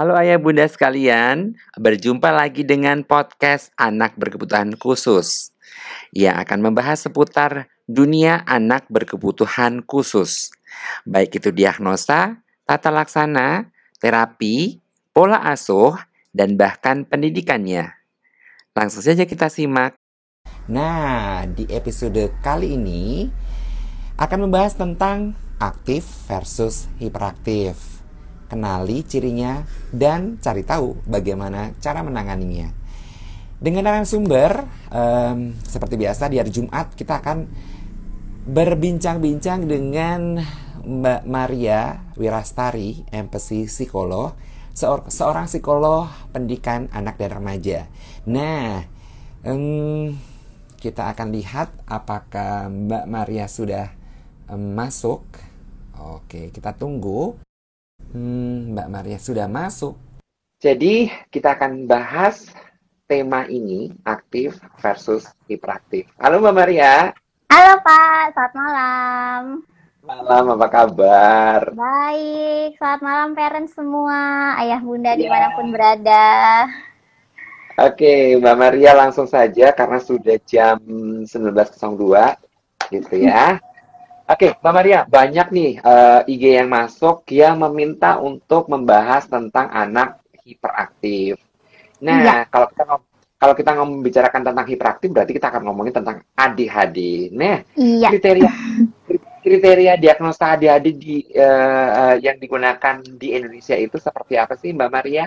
Halo ayah bunda sekalian, berjumpa lagi dengan podcast Anak Berkebutuhan Khusus yang akan membahas seputar dunia anak berkebutuhan khusus. Baik itu diagnosa, tata laksana, terapi, pola asuh, dan bahkan pendidikannya. Langsung saja kita simak. Nah, di episode kali ini akan membahas tentang aktif versus hiperaktif kenali cirinya, dan cari tahu bagaimana cara menanganinya. Dengan narasumber, um, seperti biasa di hari Jumat kita akan berbincang-bincang dengan Mbak Maria Wirastari, empati psikolog, seorang psikolog pendidikan anak dan remaja. Nah, um, kita akan lihat apakah Mbak Maria sudah um, masuk. Oke, kita tunggu. Hmm, Mbak Maria sudah masuk. Jadi kita akan bahas tema ini aktif versus hiperaktif. Halo Mbak Maria. Halo Pak, selamat malam. Malam, apa kabar? Baik, selamat malam parents semua, ayah bunda yeah. di mana pun berada. Oke, Mbak Maria langsung saja karena sudah jam 19.02 gitu ya. Oke, Mbak Maria, banyak nih uh, eh, IG yang masuk yang meminta untuk membahas tentang anak hiperaktif. Nah, ya. kalau kita kalau kita ngomong bicarakan tentang hiperaktif, berarti kita akan ngomongin tentang ADHD. Nah, iya. kriteria kriteria diagnosa ADHD di uh, uh, yang digunakan di Indonesia itu seperti apa sih, Mbak Maria?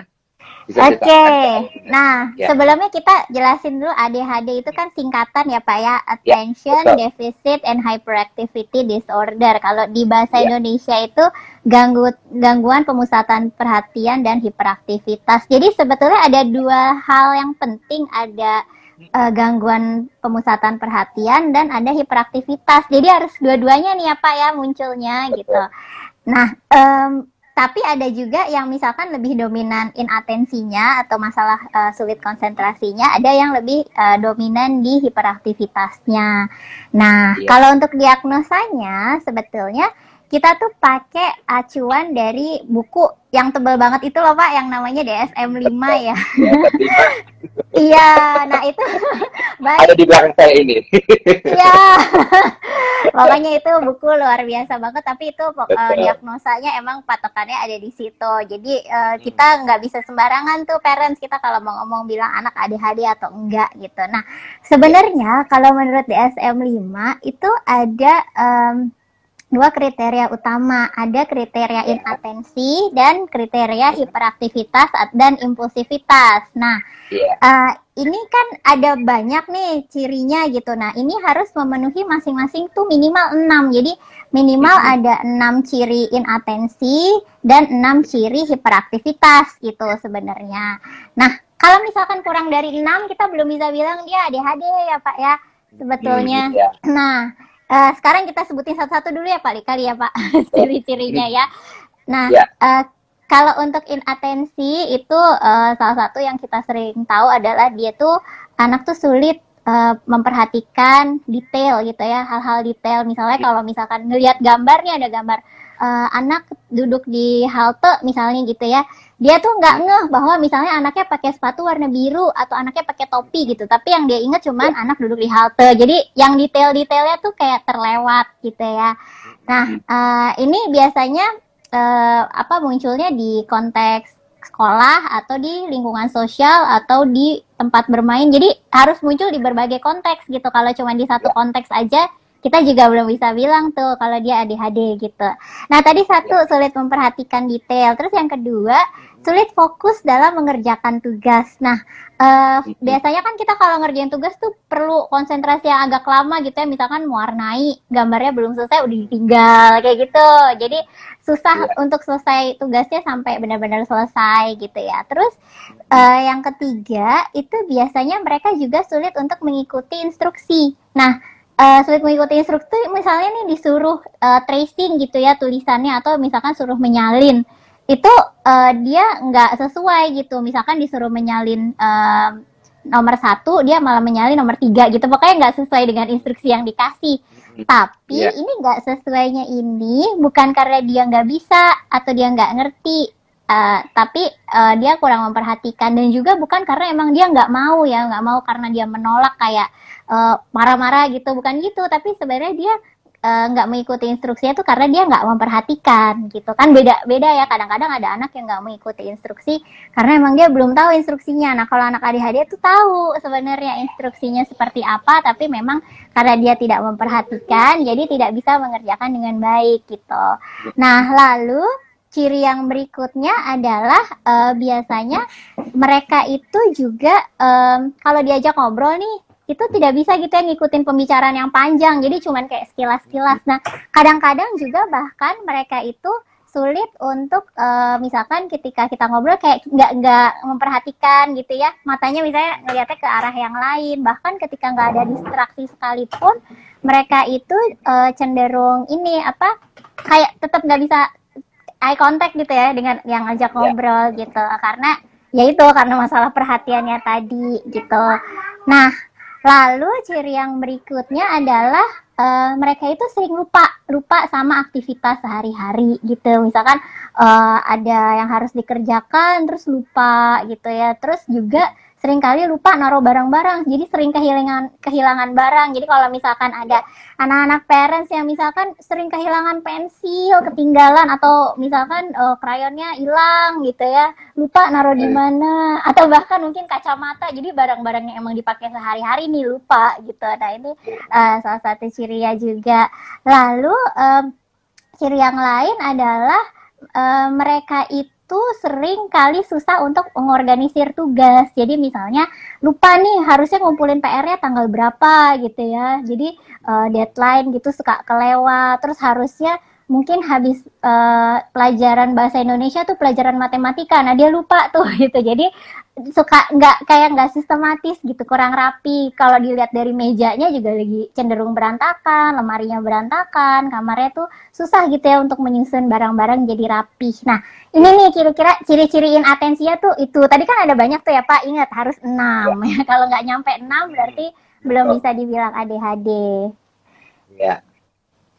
Oke, okay. nah ya. sebelumnya kita jelasin dulu ADHD itu kan singkatan ya Pak ya, Attention ya, Deficit and Hyperactivity Disorder. Kalau di bahasa ya. Indonesia itu ganggu, gangguan pemusatan perhatian dan hiperaktivitas. Jadi sebetulnya ada dua hal yang penting, ada uh, gangguan pemusatan perhatian dan ada hiperaktivitas. Jadi harus dua-duanya nih ya Pak ya munculnya gitu. Nah, um, tapi ada juga yang misalkan lebih dominan inatensinya atau masalah uh, sulit konsentrasinya, ada yang lebih uh, dominan di hiperaktivitasnya. Nah, yeah. kalau untuk diagnosanya sebetulnya kita tuh pakai acuan dari buku yang tebal banget itu loh Pak, yang namanya DSM 5 ya. Iya, nah itu baik. Ada di belakang saya ini. Iya. Pokoknya itu buku luar biasa banget, tapi itu uh, diagnosanya emang patokannya ada di situ. Jadi uh, kita nggak bisa sembarangan tuh parents kita kalau mau ngomong bilang anak ADHD atau enggak gitu. Nah, sebenarnya kalau menurut DSM 5 itu ada um, dua kriteria utama. Ada kriteria inatensi dan kriteria hiperaktivitas dan impulsivitas. Nah, yeah. Iya. uh, ini kan ada banyak nih cirinya gitu. Nah, ini harus memenuhi masing-masing tuh minimal 6. Jadi minimal mm -hmm. ada 6 ciri inatensi dan 6 ciri hiperaktivitas gitu sebenarnya. Nah, kalau misalkan kurang dari 6 kita belum bisa bilang dia ADHD ya, Pak ya. Sebetulnya. Mm, yeah. Nah, Uh, sekarang kita sebutin satu-satu dulu ya Pak kali ya Pak ciri-cirinya ya. Nah ya. Uh, kalau untuk inatensi itu uh, salah satu yang kita sering tahu adalah dia tuh anak tuh sulit uh, memperhatikan detail gitu ya hal-hal detail misalnya iya. kalau misalkan ngelihat gambarnya ada gambar uh, anak duduk di halte misalnya gitu ya dia tuh nggak ngeh bahwa misalnya anaknya pakai sepatu warna biru atau anaknya pakai topi gitu. Tapi yang dia ingat cuman ya. anak duduk di halte. Jadi yang detail-detailnya tuh kayak terlewat gitu ya. Nah uh, ini biasanya uh, apa munculnya di konteks sekolah atau di lingkungan sosial atau di tempat bermain. Jadi harus muncul di berbagai konteks gitu. Kalau cuma di satu ya. konteks aja kita juga belum bisa bilang tuh kalau dia ADHD gitu. Nah tadi satu sulit memperhatikan detail, terus yang kedua sulit fokus dalam mengerjakan tugas. Nah uh, biasanya kan kita kalau ngerjain tugas tuh perlu konsentrasi yang agak lama gitu ya, misalkan mewarnai gambarnya belum selesai udah ditinggal kayak gitu. Jadi susah yeah. untuk selesai tugasnya sampai benar-benar selesai gitu ya. Terus uh, yang ketiga itu biasanya mereka juga sulit untuk mengikuti instruksi. Nah uh, sulit mengikuti instruktur misalnya nih disuruh uh, tracing gitu ya tulisannya atau misalkan suruh menyalin. Itu uh, dia nggak sesuai gitu. Misalkan disuruh menyalin uh, nomor satu dia malah menyalin nomor tiga gitu. Pokoknya nggak sesuai dengan instruksi yang dikasih. Tapi yeah. ini nggak sesuainya ini bukan karena dia nggak bisa atau dia nggak ngerti. Uh, tapi uh, dia kurang memperhatikan. Dan juga bukan karena emang dia nggak mau ya nggak mau karena dia menolak kayak uh, marah-marah gitu. Bukan gitu tapi sebenarnya dia Eh, nggak uh, mengikuti instruksinya tuh karena dia nggak memperhatikan gitu. Kan beda beda ya. Kadang-kadang ada anak yang nggak mengikuti instruksi karena emang dia belum tahu instruksinya. Nah kalau anak ADHD tuh tahu sebenarnya instruksinya seperti apa tapi memang karena dia tidak memperhatikan jadi tidak bisa mengerjakan dengan baik gitu. Nah lalu ciri yang berikutnya adalah uh, biasanya mereka itu juga um, kalau diajak ngobrol nih itu tidak bisa gitu ya ngikutin pembicaraan yang panjang. Jadi cuman kayak sekilas-sekilas. Nah kadang-kadang juga bahkan mereka itu sulit untuk uh, misalkan ketika kita ngobrol kayak nggak nggak memperhatikan gitu ya. Matanya misalnya ngeliatnya ke arah yang lain. Bahkan ketika nggak ada distraksi sekalipun mereka itu uh, cenderung ini apa kayak tetap nggak bisa eye contact gitu ya dengan yang ngajak ya. ngobrol yeah. gitu. Karena ya itu karena masalah perhatiannya tadi gitu. Nah Lalu ciri yang berikutnya adalah uh, mereka itu sering lupa lupa sama aktivitas sehari-hari gitu. Misalkan uh, ada yang harus dikerjakan terus lupa gitu ya. Terus juga sering kali lupa naruh barang-barang. Jadi sering kehilangan kehilangan barang. Jadi kalau misalkan ada anak-anak parents yang misalkan sering kehilangan pensil ketinggalan atau misalkan uh, krayonnya hilang gitu ya lupa naruh di hmm. mana. Atau bahkan mungkin kacamata. Jadi barang-barang yang emang dipakai sehari-hari nih lupa gitu. Nah ini uh, salah satu ciri ya juga. Lalu um, ciri yang lain adalah uh, mereka itu itu sering kali susah untuk mengorganisir tugas. Jadi misalnya lupa nih harusnya ngumpulin PR-nya tanggal berapa gitu ya. Jadi uh, deadline gitu suka kelewat. Terus harusnya mungkin habis uh, pelajaran bahasa Indonesia tuh pelajaran matematika. Nah dia lupa tuh gitu. Jadi suka nggak kayak nggak sistematis gitu kurang rapi. Kalau dilihat dari mejanya juga lagi cenderung berantakan lemarinya berantakan kamarnya tuh susah gitu ya untuk menyusun barang-barang jadi rapi. Nah ini nih kira-kira ciri-ciriin atensinya tuh itu. Tadi kan ada banyak tuh ya Pak. Ingat harus enam. Ya. Kalau nggak nyampe enam berarti belum bisa dibilang ADHD ya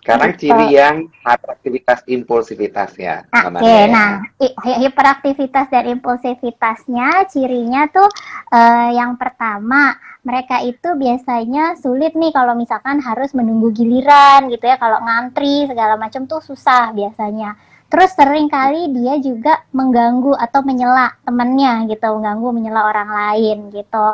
sekarang gitu. ciri yang hiperaktivitas impulsivitas ya. Oke, okay, nah hiperaktivitas dan impulsivitasnya cirinya tuh uh, yang pertama mereka itu biasanya sulit nih kalau misalkan harus menunggu giliran gitu ya kalau ngantri segala macam tuh susah biasanya. Terus sering kali dia juga mengganggu atau menyela temennya gitu, mengganggu menyela orang lain gitu.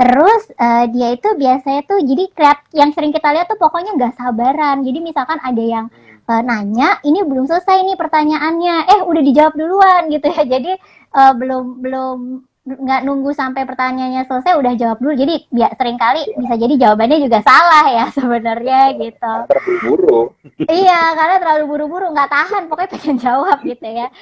Terus uh, dia itu biasanya tuh jadi kreat yang sering kita lihat tuh pokoknya nggak sabaran. Jadi misalkan ada yang uh, nanya, ini belum selesai nih pertanyaannya, eh udah dijawab duluan gitu ya. Jadi uh, belum belum nggak nunggu sampai pertanyaannya selesai udah jawab dulu. Jadi ya sering kali bisa jadi jawabannya juga salah ya sebenarnya gitu. Buru-buru iya karena terlalu buru-buru nggak tahan pokoknya pengen jawab gitu ya.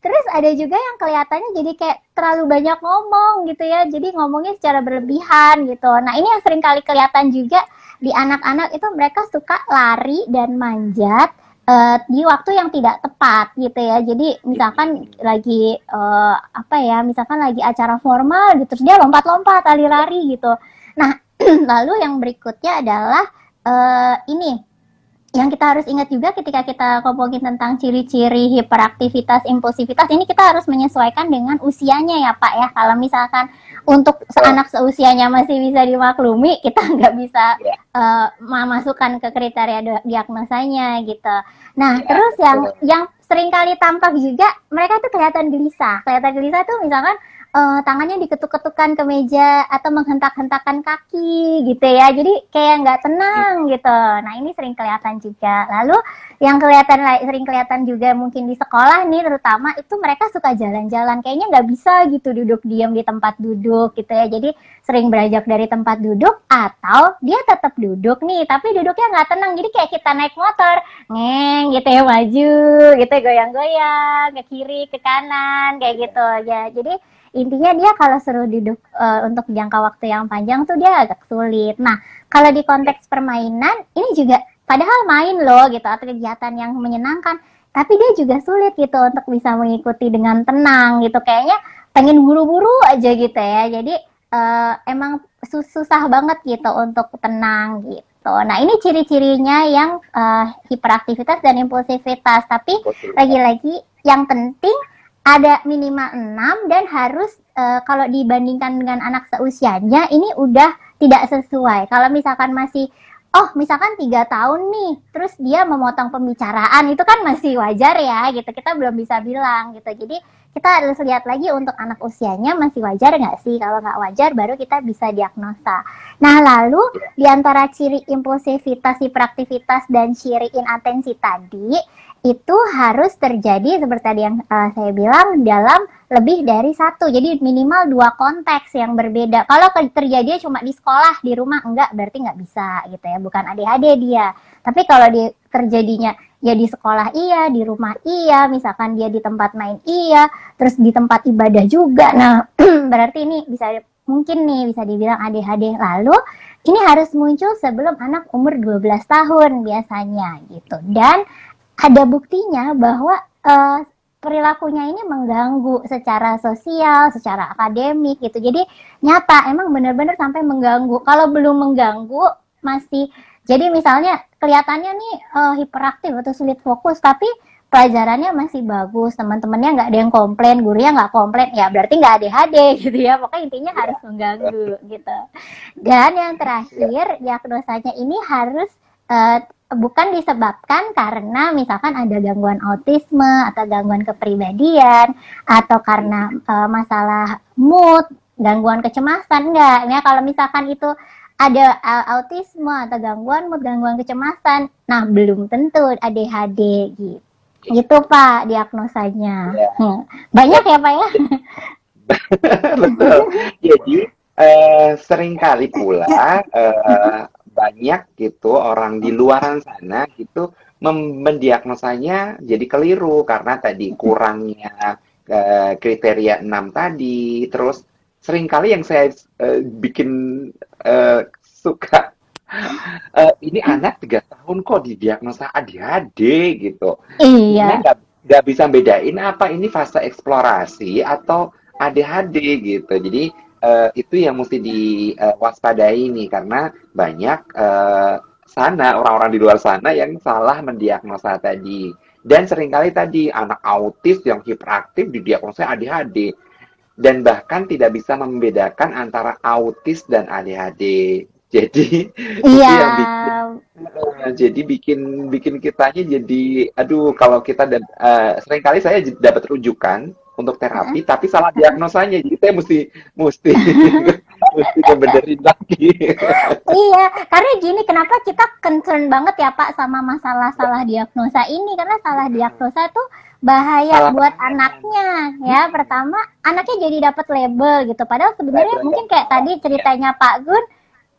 Terus ada juga yang kelihatannya jadi kayak terlalu banyak ngomong gitu ya. Jadi ngomongnya secara berlebihan gitu. Nah ini yang sering kali kelihatan juga di anak-anak itu mereka suka lari dan manjat uh, di waktu yang tidak tepat gitu ya. Jadi misalkan lagi uh, apa ya, misalkan lagi acara formal gitu, terus dia lompat-lompat, lari-lari gitu. Nah, lalu yang berikutnya adalah uh, ini yang kita harus ingat juga ketika kita ngomongin tentang ciri-ciri hiperaktivitas, impulsivitas, ini kita harus menyesuaikan dengan usianya ya Pak ya. Kalau misalkan untuk anak seusianya masih bisa dimaklumi, kita nggak bisa uh, memasukkan ke kriteria diagnosanya gitu. Nah, ya, terus yang betul. yang sering kali tampak juga mereka tuh kelihatan gelisah. Kelihatan gelisah tuh misalkan uh, tangannya diketuk-ketukan ke meja atau menghentak-hentakan kaki gitu ya. Jadi kayak nggak tenang hmm. gitu. Nah ini sering kelihatan juga. Lalu yang kelihatan sering kelihatan juga mungkin di sekolah nih terutama itu mereka suka jalan-jalan. Kayaknya nggak bisa gitu duduk diam di tempat duduk gitu ya. Jadi sering beranjak dari tempat duduk atau dia tetap duduk nih tapi duduknya nggak tenang. Jadi kayak kita naik motor ngeng gitu ya maju gitu goyang-goyang ke kiri ke kanan kayak gitu ya. Jadi intinya dia kalau suruh duduk uh, untuk jangka waktu yang panjang tuh dia agak sulit. Nah, kalau di konteks permainan ini juga padahal main loh gitu atau kegiatan yang menyenangkan, tapi dia juga sulit gitu untuk bisa mengikuti dengan tenang gitu. Kayaknya pengen buru-buru aja gitu ya. Jadi uh, emang susah banget gitu untuk tenang gitu. Nah, ini ciri-cirinya yang uh, hiperaktivitas dan impulsivitas. Tapi lagi-lagi yang penting ada minimal 6 dan harus uh, kalau dibandingkan dengan anak seusianya ini udah tidak sesuai. Kalau misalkan masih oh misalkan tiga tahun nih terus dia memotong pembicaraan itu kan masih wajar ya gitu. Kita belum bisa bilang gitu. Jadi kita harus lihat lagi untuk anak usianya masih wajar nggak sih? Kalau nggak wajar baru kita bisa diagnosa. Nah lalu di antara ciri impulsivitas hiperaktivitas dan ciri inatensi tadi itu harus terjadi seperti tadi yang uh, saya bilang dalam lebih dari satu. Jadi minimal dua konteks yang berbeda. Kalau terjadi cuma di sekolah, di rumah enggak, berarti nggak bisa gitu ya. Bukan ADHD dia. Tapi kalau di, terjadinya ya di sekolah iya, di rumah iya, misalkan dia di tempat main iya, terus di tempat ibadah juga. Nah, berarti ini bisa mungkin nih bisa dibilang ADHD. Lalu ini harus muncul sebelum anak umur 12 tahun biasanya gitu. Dan ada buktinya bahwa uh, perilakunya ini mengganggu secara sosial, secara akademik gitu. Jadi nyata emang benar-benar sampai mengganggu. Kalau belum mengganggu masih jadi misalnya kelihatannya nih uh, hiperaktif atau sulit fokus tapi pelajarannya masih bagus, teman-temannya nggak ada yang komplain, gurunya nggak komplain, ya berarti nggak ADHD gitu ya. Pokoknya intinya harus mengganggu gitu. Dan yang terakhir diagnosanya ini harus uh, bukan disebabkan karena misalkan ada gangguan autisme atau gangguan kepribadian atau karena uh, masalah mood, gangguan kecemasan enggak. Ya kalau misalkan itu ada uh, autisme atau gangguan mood, gangguan kecemasan, nah belum tentu ADHD gitu. Gitu Pak diagnosanya. Ya. Hmm. Banyak ya Pak ya? Betul. Jadi uh, sering kali pula uh, banyak gitu orang di luaran sana gitu mendiagnosanya jadi keliru karena tadi kurangnya uh, kriteria 6 tadi. Terus sering kali yang saya uh, bikin uh, suka uh, ini anak tiga tahun kok didiagnosa ADHD gitu. Iya. Nggak bisa bedain apa ini fase eksplorasi atau ADHD gitu. Jadi uh, itu yang mesti diwaspadai uh, nih karena banyak uh, sana orang-orang di luar sana yang salah mendiagnosa tadi. Dan sering kali tadi anak autis yang hiperaktif didiagnosa ADHD dan bahkan tidak bisa membedakan antara autis dan ADHD jadi iya. yang bikin uh, jadi bikin bikin kitanya jadi aduh kalau kita uh, sering kali saya dapat rujukan untuk terapi, tapi salah diagnosanya. Jadi saya mesti mesti mesti lagi. iya, karena gini, kenapa kita concern banget ya Pak sama masalah salah diagnosa ini? Karena salah diagnosa itu bahaya salah buat anaknya ya. Pertama, anaknya jadi dapat label gitu. Padahal sebenarnya mungkin kayak tadi ceritanya Pak Gun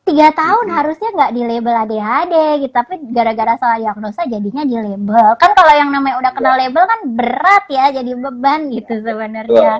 tiga tahun hmm. harusnya nggak di label ADHD gitu tapi gara-gara salah diagnosa jadinya di label. Kan kalau yang namanya udah kenal iya. label kan berat ya jadi beban gitu sebenarnya.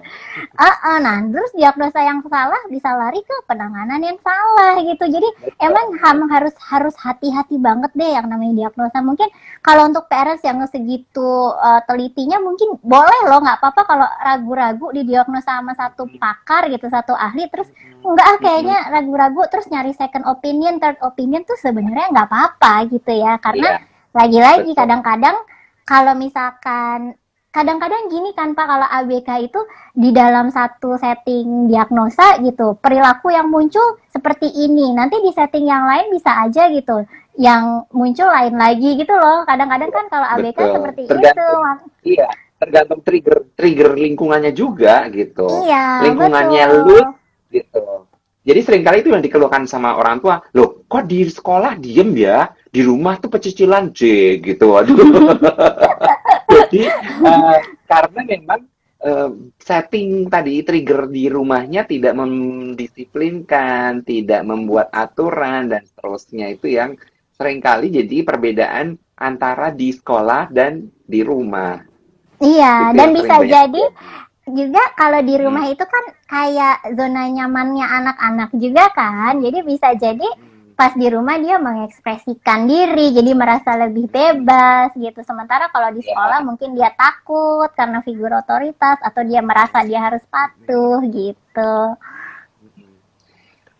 Uh, uh, nah terus diagnosa yang salah bisa lari ke penanganan yang salah gitu. Jadi emang harus harus hati-hati banget deh yang namanya diagnosa. Mungkin kalau untuk parents yang segitu uh, telitinya mungkin boleh loh nggak apa-apa kalau ragu-ragu didiagnosa sama satu pakar gitu satu ahli terus enggak ah kayaknya ragu-ragu terus nyari second opinion third opinion tuh sebenarnya nggak apa-apa gitu ya. Karena yeah. lagi-lagi kadang-kadang kalau misalkan kadang-kadang gini kan Pak kalau ABK itu di dalam satu setting diagnosa gitu perilaku yang muncul seperti ini. Nanti di setting yang lain bisa aja gitu yang muncul lain lagi gitu loh. Kadang-kadang kan kalau ABK Betul. seperti tergantung, itu iya tergantung trigger trigger lingkungannya juga gitu. Iya, lingkungannya betul. lu gitu. Jadi sering kali itu yang dikeluhkan sama orang tua, loh kok di sekolah diem ya, di rumah tuh pecicilan J gitu, waduh. Jadi uh, karena memang uh, setting tadi trigger di rumahnya tidak mendisiplinkan, tidak membuat aturan dan seterusnya itu yang sering kali jadi perbedaan antara di sekolah dan di rumah. Iya, gitu dan bisa jadi juga kalau di rumah hmm. itu kan kayak zona nyamannya anak-anak juga kan. Jadi bisa jadi hmm. pas di rumah dia mengekspresikan diri, jadi merasa lebih bebas gitu. Sementara kalau di sekolah yeah. mungkin dia takut karena figur otoritas atau dia merasa dia harus patuh gitu.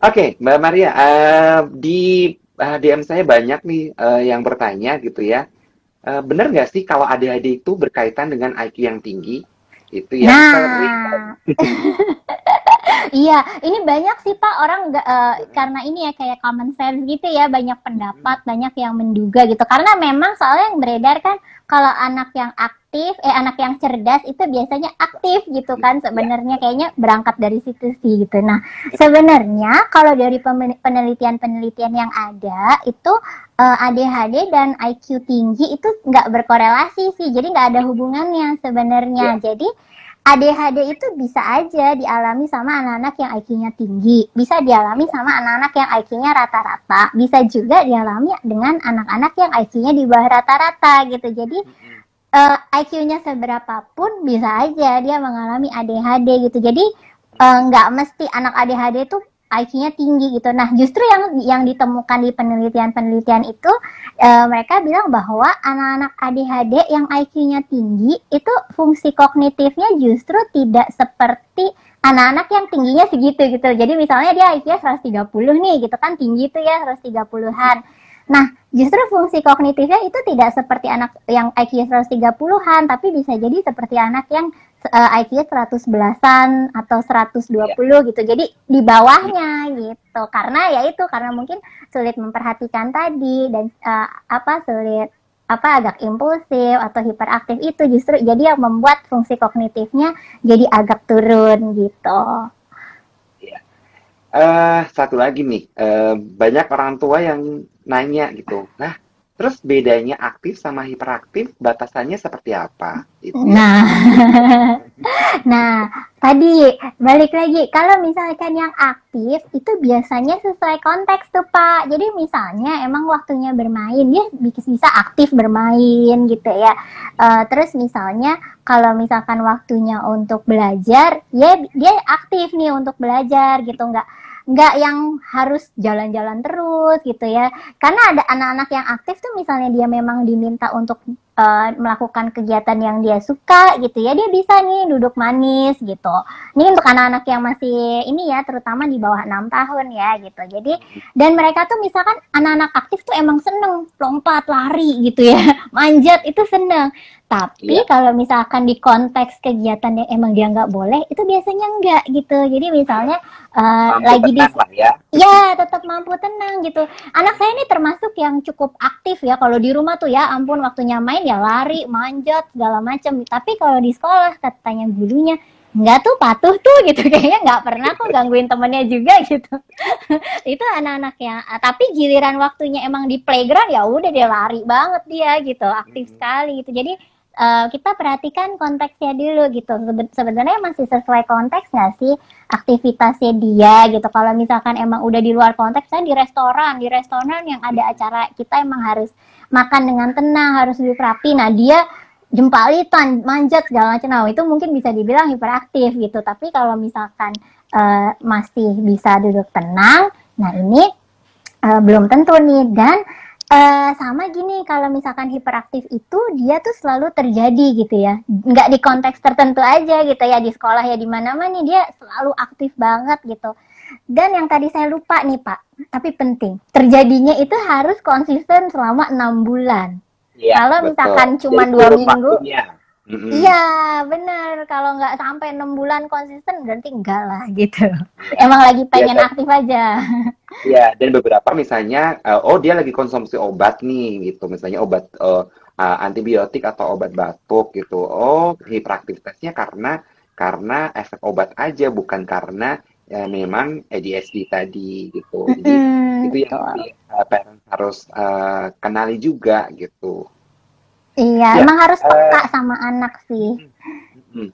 Oke, okay, Mbak Maria, uh, di uh, DM saya banyak nih uh, yang bertanya gitu ya. Uh, benar nggak sih kalau ADHD itu berkaitan dengan IQ yang tinggi? Itu yang Nah, iya, ini banyak sih Pak orang nggak eh, karena ini ya kayak common sense gitu ya, banyak pendapat, banyak yang menduga gitu. Karena memang soalnya yang beredar kan kalau anak yang aktif, eh anak yang cerdas itu biasanya aktif gitu kan. Sebenarnya kayaknya berangkat dari situ sih gitu. Nah, sebenarnya kalau dari penelitian-penelitian yang ada itu eh, ADHD dan IQ tinggi itu nggak berkorelasi sih, jadi nggak ada hubungannya sebenarnya. Jadi ADHD itu bisa aja dialami sama anak-anak yang IQ-nya tinggi, bisa dialami sama anak-anak yang IQ-nya rata-rata, bisa juga dialami dengan anak-anak yang IQ-nya di bawah rata-rata gitu. Jadi eh, IQ-nya seberapapun bisa aja dia mengalami ADHD gitu. Jadi eh, nggak mesti anak ADHD itu IQ-nya tinggi gitu. Nah, justru yang yang ditemukan di penelitian-penelitian itu eh, mereka bilang bahwa anak-anak ADHD yang IQ-nya tinggi itu fungsi kognitifnya justru tidak seperti anak-anak yang tingginya segitu gitu. Jadi misalnya dia IQ-nya 130 nih gitu kan tinggi itu ya 130-an. Nah, justru fungsi kognitifnya itu tidak seperti anak yang IQ 130-an, tapi bisa jadi seperti anak yang uh, IQ 111-an atau 120 gitu. Jadi di bawahnya gitu. Karena ya itu karena mungkin sulit memperhatikan tadi dan uh, apa sulit apa agak impulsif atau hiperaktif itu justru jadi yang membuat fungsi kognitifnya jadi agak turun gitu. Eh, satu lagi nih, eh, banyak orang tua yang nanya gitu. Nah, terus bedanya aktif sama hiperaktif, batasannya seperti apa? Gitu. Nah, nah tadi balik lagi kalau misalkan yang aktif itu biasanya sesuai konteks tuh Pak. Jadi misalnya emang waktunya bermain dia bisa aktif bermain gitu ya. Eh, terus misalnya kalau misalkan waktunya untuk belajar, ya dia aktif nih untuk belajar gitu nggak nggak yang harus jalan-jalan terus gitu ya. Karena ada anak-anak yang aktif tuh misalnya dia memang diminta untuk uh, melakukan kegiatan yang dia suka gitu ya dia bisa nih duduk manis gitu ini untuk anak-anak yang masih ini ya terutama di bawah enam tahun ya gitu jadi dan mereka tuh misalkan anak-anak aktif tuh emang seneng lompat lari gitu ya manjat itu seneng tapi Iya. kalau misalkan di konteks kegiatan yang emang dia nggak boleh itu biasanya enggak gitu jadi misalnya uh, Mampu lagi di ya. Ya, tetap mampu tenang gitu. Anak saya ini termasuk yang cukup aktif ya. Kalau di rumah tuh ya, ampun waktunya main ya lari, manjat, segala macam. Tapi kalau di sekolah katanya gurunya, nggak tuh patuh tuh gitu. Kayaknya nggak pernah kok gangguin temennya juga gitu. Itu anak-anak yang, tapi giliran waktunya emang di playground ya udah dia lari banget dia gitu, aktif Mhm. sekali gitu. Jadi eh, kita perhatikan konteksnya dulu gitu. Seben- Sebenarnya masih sesuai konteks nggak sih? aktivitasnya dia gitu. Kalau misalkan emang udah di luar konteks, saya di restoran, di restoran yang ada acara kita emang harus makan dengan tenang, harus duduk rapi. Nah dia jempalitan, manjat segala macam. Nah itu mungkin bisa dibilang hiperaktif gitu. Tapi kalau misalkan eh, masih bisa duduk tenang, nah ini eh, belum tentu nih. Dan eh, sama gini, kalau misalkan hiperaktif itu dia tuh selalu terjadi gitu ya, nggak di konteks tertentu aja gitu ya di sekolah ya di mana-mana nih dia selalu aktif banget gitu. Dan yang tadi saya lupa nih Pak, tapi penting, terjadinya itu harus konsisten selama enam bulan. Iya, Kalau betul. misalkan cuma dua minggu. Iya, bener. Kalau nggak sampai enam bulan konsisten, berarti enggak lah gitu. Emang lagi pengen Iya, aktif aja. Iya, dan beberapa misalnya, eh, oh dia lagi konsumsi obat nih, gitu. Misalnya obat eh, eh, antibiotik atau obat batuk gitu. Oh, hiperaktivitasnya karena karena efek obat aja, bukan karena ya, memang ADHD tadi gitu. Jadi Mm, itu yang eh, parents harus eh, kenali juga gitu. Iya, Ya, emang harus peka sama anak sih. Hmm.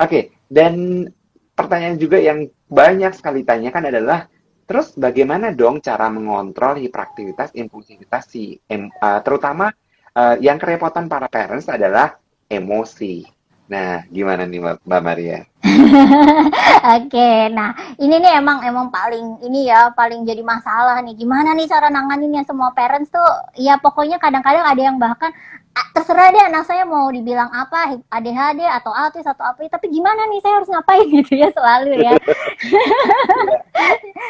Oke, dan pertanyaan juga yang banyak sekali tanyakan adalah, terus bagaimana dong cara mengontrol hiperaktivitas, impulsivitas si, em- uh, terutama uh, yang kerepotan para parents adalah emosi. Nah, gimana nih Mbak Maria? Oke, nah ini nih emang emang paling ini ya paling jadi masalah nih. Gimana nih cara nanganinnya semua parents tuh? Ya pokoknya kadang-kadang ada yang bahkan "Ah, terserah deh anak saya mau dibilang apa ADHD atau autis atau apa, tapi gimana nih saya harus ngapain gitu ya selalu ya.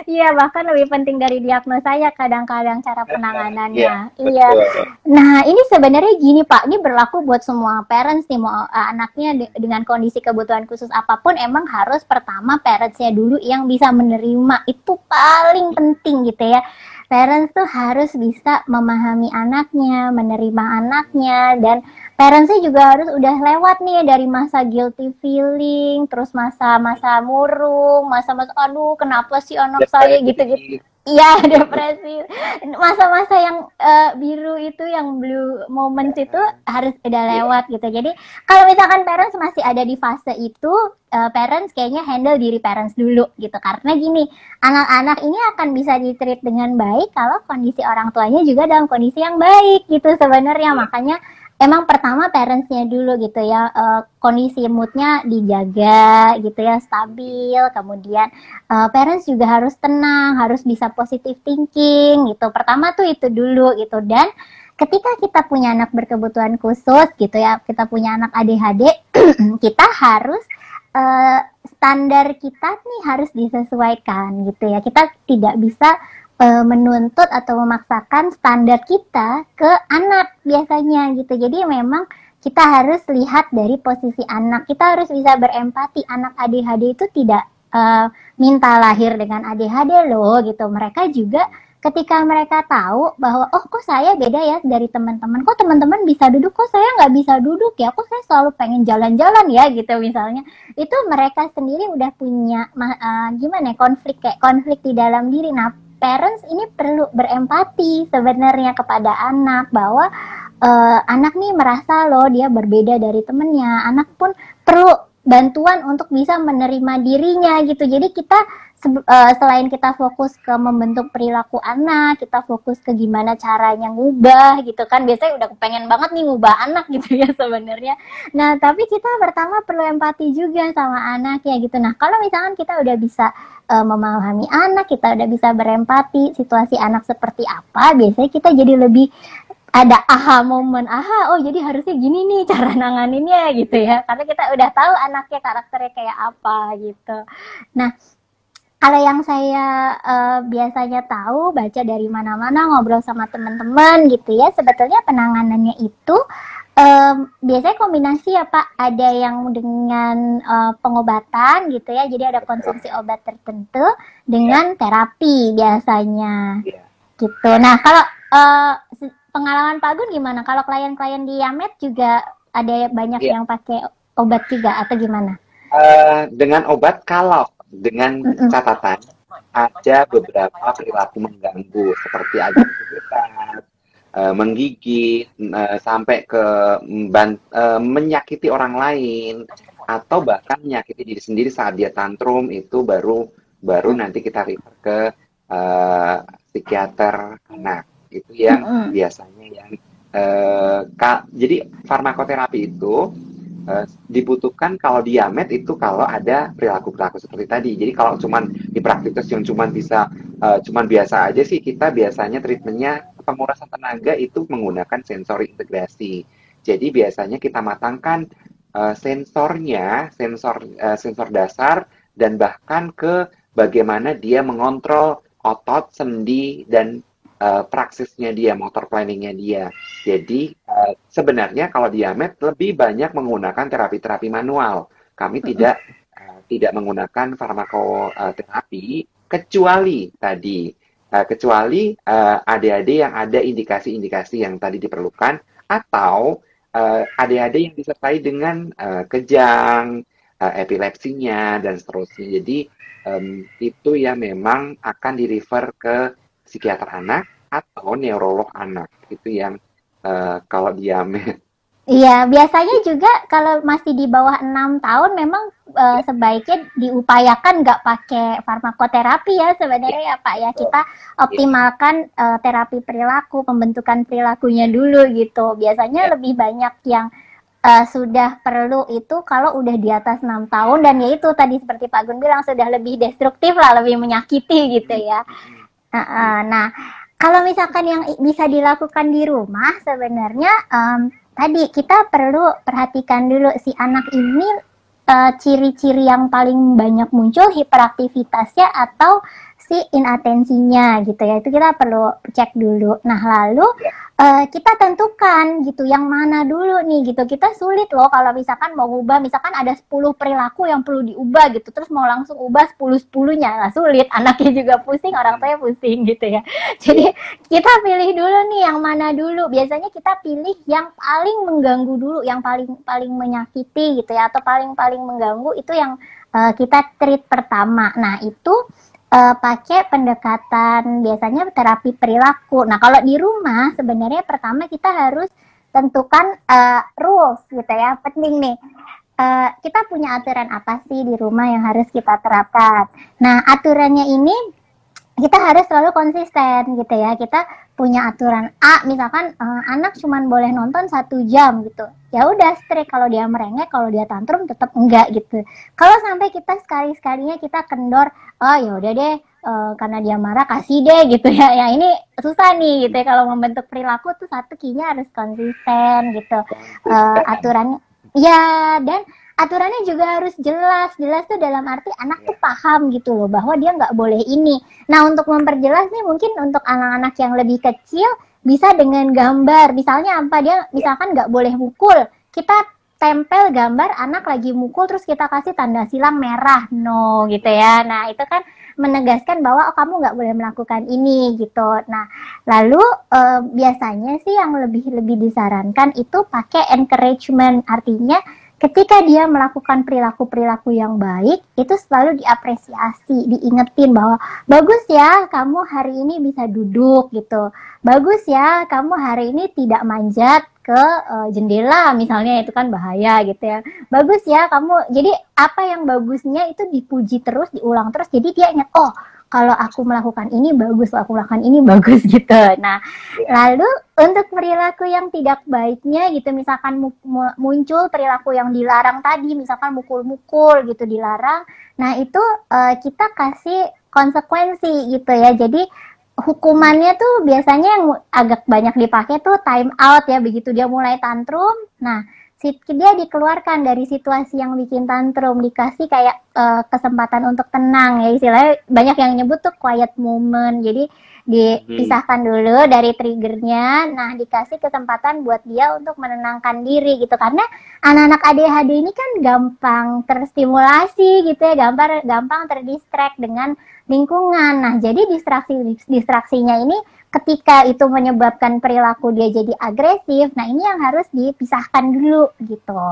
Iya, bahkan lebih penting dari diagnosa ya kadang-kadang cara penanganannya. Iya, Iya. betul. Nah, ini sebenarnya gini Pak, ini berlaku buat semua parents nih, mau uh, anaknya de- dengan kondisi kebutuhan khusus apa pun, emang harus pertama parentsnya dulu yang bisa menerima. Itu paling penting gitu ya. Parents tuh harus bisa memahami anaknya, menerima anaknya, dan parentsnya juga harus udah lewat nih dari masa guilty feeling, terus masa-masa murung, masa-masa aduh kenapa sih anak saya gitu-gitu. Iya, depresi. Masa-masa yang eh, biru itu, yang blue moments itu harus udah lewat gitu. Jadi kalau misalkan parents masih ada di fase itu, eh, parents kayaknya handle diri parents dulu gitu. Karena gini, anak-anak ini akan bisa ditreat dengan baik kalau kondisi orang tuanya juga dalam kondisi yang baik gitu sebenarnya. Makanya emang pertama parentsnya dulu gitu ya eh, kondisi moodnya dijaga gitu ya stabil. Kemudian eh, parents juga harus tenang harus bisa positive thinking gitu. Pertama tuh itu dulu gitu. Dan ketika kita punya anak berkebutuhan khusus gitu ya kita punya anak ADHD kita harus eh, standar kita nih harus disesuaikan gitu ya. Kita tidak bisa eh, menuntut atau memaksakan standar kita ke anak biasanya gitu. Jadi memang kita harus lihat dari posisi anak. Kita harus bisa berempati. Anak ADHD itu tidak eh, minta lahir dengan ADHD loh gitu. Mereka juga ketika mereka tahu bahwa oh kok saya beda ya dari teman-teman. Kok teman-teman bisa duduk, kok saya nggak bisa duduk ya. Kok saya selalu pengen jalan-jalan ya gitu misalnya. Itu mereka sendiri udah punya eh, gimana ya konflik kayak konflik di dalam diri. Nah parents ini perlu berempati sebenarnya kepada anak bahwa eh, anak nih merasa loh dia berbeda dari temennya. Anak pun perlu bantuan untuk bisa menerima dirinya gitu. Jadi kita eh, selain kita fokus ke membentuk perilaku anak, kita fokus ke gimana caranya ngubah gitu kan. Biasanya udah kepengen banget nih ngubah anak gitu ya sebenarnya. Nah, tapi kita pertama perlu empati juga sama anak ya gitu. Nah, kalau misalkan kita udah bisa eh, memahami anak, kita udah bisa berempati situasi anak seperti apa, biasanya kita jadi lebih ada aha momen, aha, oh jadi harusnya gini nih cara nanganinnya gitu ya, karena kita udah tahu anaknya karakternya kayak apa gitu. Nah, kalau yang saya eh, biasanya tahu baca dari mana-mana ngobrol sama teman-teman gitu ya, sebetulnya penanganannya itu em, biasanya kombinasi ya Pak, ada yang dengan eh, pengobatan gitu ya, jadi ada konsumsi obat tertentu dengan terapi biasanya Iya. gitu. Nah kalau se- pengalaman Pak Gun gimana? Kalau klien-klien di Yamed juga ada banyak Iya. yang pakai obat juga atau gimana? Eh, dengan obat kalau dengan Mm-mm. catatan ada beberapa perilaku mengganggu seperti ada eh, menggigit, eh, sampai ke ban- eh, menyakiti orang lain atau bahkan menyakiti diri sendiri saat dia tantrum itu baru baru nanti kita refer ke eh, psikiater anak itu yang biasanya yang eh, ka- jadi farmakoterapi itu eh, dibutuhkan kalau diamet itu kalau ada perilaku-perilaku seperti tadi. Jadi kalau cuman di praktikus yang cuman bisa eh, cuman biasa aja sih kita biasanya treatmentnya pengurasan tenaga itu menggunakan sensor integrasi. Jadi biasanya kita matangkan eh, sensornya, sensor eh, sensor dasar dan bahkan ke bagaimana dia mengontrol otot, sendi dan eh, praksisnya dia, motor planningnya dia. Jadi eh, sebenarnya kalau diamet lebih banyak menggunakan terapi-terapi manual. Kami tidak eh, tidak menggunakan farmakoterapi kecuali tadi eh, kecuali eh, ADHD yang ada indikasi-indikasi yang tadi diperlukan atau eh, ADHD yang disertai dengan eh, kejang, eh, epilepsinya dan seterusnya. Jadi em, itu yang memang akan di-refer ke psikiater anak atau neurolog anak. Itu yang eh, kalau diamet. Iya, biasanya juga kalau masih di bawah enam tahun memang eh, sebaiknya diupayakan nggak pakai farmakoterapi ya sebenarnya ya Pak ya. Kita optimalkan eh, terapi perilaku, pembentukan perilakunya dulu gitu. Biasanya Ya. lebih banyak yang eh, sudah perlu itu kalau udah di atas enam tahun dan ya itu tadi seperti Pak Gun bilang sudah lebih destruktif lah, lebih menyakiti gitu ya. Heeh, Nah, kalau misalkan yang bisa dilakukan di rumah sebenarnya em, tadi kita perlu perhatikan dulu si anak ini eh, ciri-ciri yang paling banyak muncul hiperaktivitasnya atau si inatensinya gitu ya. Itu kita perlu cek dulu. Nah, lalu uh, kita tentukan gitu yang mana dulu nih gitu. Kita sulit loh kalau misalkan mau ubah misalkan ada 10 perilaku yang perlu diubah gitu. Terus mau langsung ubah 10-10-nya. Nah, sulit. Anaknya juga pusing, orang tuanya pusing gitu ya. Jadi kita pilih dulu nih yang mana dulu. Biasanya kita pilih yang paling mengganggu dulu, yang paling paling menyakiti gitu ya atau paling-paling mengganggu itu yang uh, kita treat pertama. Nah, itu uh, pakai pendekatan biasanya terapi perilaku. Nah, kalau di rumah sebenarnya pertama kita harus tentukan uh, rules gitu ya. Penting nih. Uh, kita punya aturan apa sih di rumah yang harus kita terapkan. Nah, aturannya ini kita harus selalu konsisten gitu ya. Kita punya aturan A, misalkan uh, anak cuma boleh nonton satu jam gitu. Ya udah strict kalau dia merengek, kalau dia tantrum tetap enggak gitu. Kalau sampai kita sekali sekalinya kita kendor, oh ya udah deh, uh, karena dia marah kasih deh gitu ya. Ya ini susah nih gitu ya kalau membentuk perilaku tuh satu kinya harus konsisten gitu. Uh, aturannya ya dan aturannya juga harus jelas. Jelas tuh dalam arti anak tuh paham gitu loh bahwa dia nggak boleh ini. Nah untuk memperjelas nih mungkin untuk anak-anak yang lebih kecil bisa dengan gambar. Misalnya apa dia misalkan nggak boleh mukul. Kita tempel gambar anak lagi mukul terus kita kasih tanda silang merah no gitu ya. Nah itu kan menegaskan bahwa oh kamu nggak boleh melakukan ini gitu. Nah lalu eh, biasanya sih yang lebih lebih disarankan itu pakai encouragement artinya ketika dia melakukan perilaku-perilaku yang baik, itu selalu diapresiasi, diingetin bahwa bagus ya kamu hari ini bisa duduk gitu. Bagus ya kamu hari ini tidak manjat ke uh, jendela misalnya itu kan bahaya gitu ya. Bagus ya kamu. Jadi apa yang bagusnya itu dipuji terus, diulang terus. Jadi dia ingat, "Oh, kalau aku melakukan ini bagus, aku melakukan ini bagus gitu. Nah, lalu untuk perilaku yang tidak baiknya gitu, misalkan muncul perilaku yang dilarang tadi, misalkan mukul-mukul gitu dilarang. Nah, itu uh, kita kasih konsekuensi gitu ya. Jadi hukumannya tuh biasanya yang agak banyak dipakai tuh time out ya begitu dia mulai tantrum. Nah, dia dikeluarkan dari situasi yang bikin tantrum dikasih kayak uh, kesempatan untuk tenang ya istilahnya banyak yang nyebut tuh quiet moment. Jadi dipisahkan dulu dari triggernya nah dikasih kesempatan buat dia untuk menenangkan diri gitu. Karena anak-anak ADHD ini kan gampang terstimulasi gitu ya gampang gampang terdistract dengan lingkungan. Nah jadi distraksi distraksinya ini ketika itu menyebabkan perilaku dia jadi agresif, nah ini yang harus dipisahkan dulu gitu.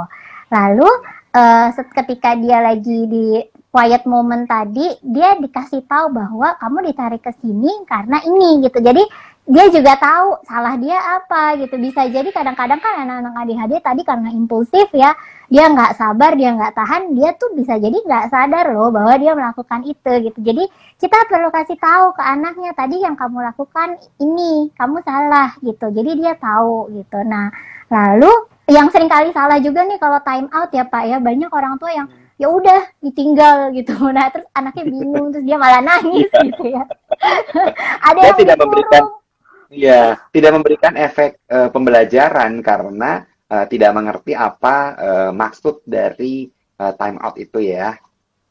Lalu uh, ketika dia lagi di quiet moment tadi, dia dikasih tahu bahwa kamu ditarik ke sini karena ini gitu. Jadi dia juga tahu salah dia apa gitu. Bisa jadi kadang-kadang kan anak-anak ADHD tadi karena impulsif ya, dia nggak sabar dia nggak tahan dia tuh bisa jadi nggak sadar loh bahwa dia melakukan itu gitu. Jadi kita perlu kasih tahu ke anaknya tadi yang kamu lakukan ini kamu salah gitu. Jadi dia tahu gitu. Nah lalu yang sering kali salah juga nih kalau time out ya pak ya. Banyak orang tua yang ya udah ditinggal gitu. Nah terus anaknya bingung terus dia malah nangis gitu ya. Ada yang tidak memberikan Iya, tidak memberikan efek uh, pembelajaran karena uh, tidak mengerti apa uh, maksud dari uh, time out itu ya.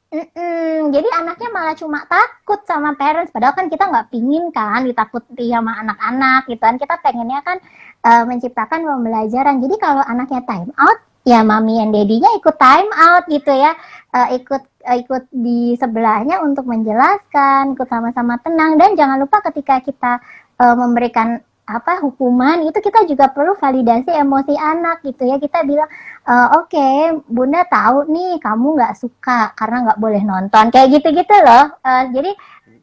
Mm-mm, jadi anaknya malah cuma takut sama parents, padahal kan kita nggak pingin kan ditakuti sama anak-anak gitu kan. Kita pengennya kan uh, menciptakan pembelajaran. Jadi kalau anaknya time out, ya mami dan dedinya ikut time out gitu ya, uh, ikut uh, ikut di sebelahnya untuk menjelaskan, ikut sama-sama tenang dan jangan lupa ketika kita uh, memberikan apa hukuman itu kita juga perlu validasi emosi anak gitu ya. Kita bilang e, oke okay, bunda tahu nih kamu nggak suka karena nggak boleh nonton. Kayak gitu gitu loh. Uh, jadi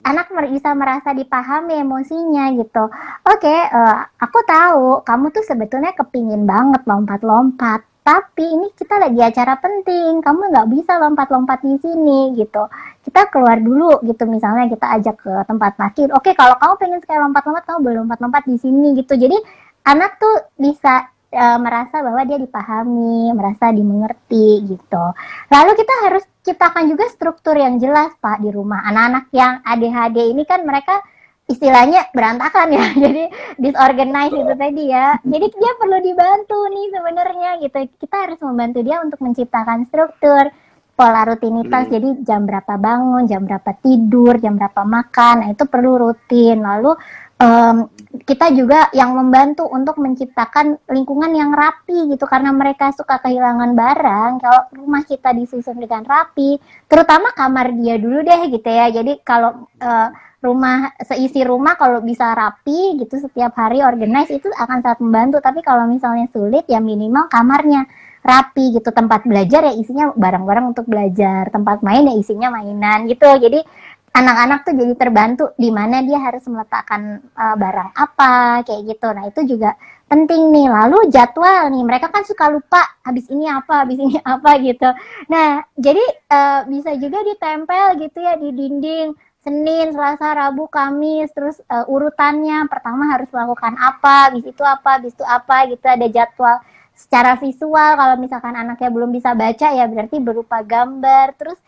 anak bisa merasa dipahami emosinya gitu. Oke okay, uh, aku tahu kamu tuh sebetulnya kepingin banget lompat-lompat tapi ini kita lagi acara penting. Kamu nggak bisa lompat-lompat di sini gitu. Kita keluar dulu gitu. Misalnya kita ajak ke tempat parkir. Oke kalau kamu pengen sekali lompat-lompat kamu boleh lompat-lompat di sini gitu. Jadi anak tuh bisa e, merasa bahwa dia dipahami merasa dimengerti gitu. Lalu kita harus ciptakan juga struktur yang jelas pak di rumah. Anak-anak yang ADHD ini kan mereka istilahnya berantakan ya jadi disorganized itu tadi ya jadi dia perlu dibantu nih sebenarnya gitu kita harus membantu dia untuk menciptakan struktur pola rutinitas. Hmm. Jadi jam berapa bangun, jam berapa tidur, jam berapa makan. Nah, itu perlu rutin. Lalu um, kita juga yang membantu untuk menciptakan lingkungan yang rapi gitu karena mereka suka kehilangan barang kalau rumah kita disusun dengan rapi terutama kamar dia dulu deh gitu ya jadi kalau uh, rumah seisi rumah kalau bisa rapi gitu setiap hari organize itu akan sangat membantu tapi kalau misalnya sulit ya minimal kamarnya rapi gitu tempat belajar ya isinya barang-barang untuk belajar tempat main ya isinya mainan gitu jadi anak-anak tuh jadi terbantu di mana dia harus meletakkan uh, barang apa kayak gitu. Nah, itu juga penting nih. Lalu jadwal nih, mereka kan suka lupa habis ini apa, habis ini apa gitu. Nah, jadi uh, bisa juga ditempel gitu ya di dinding Senin, Selasa, Rabu, Kamis, terus uh, urutannya. Pertama harus melakukan apa, habis itu apa, habis itu apa gitu. Ada jadwal secara visual. Kalau misalkan anaknya belum bisa baca ya berarti berupa gambar. Terus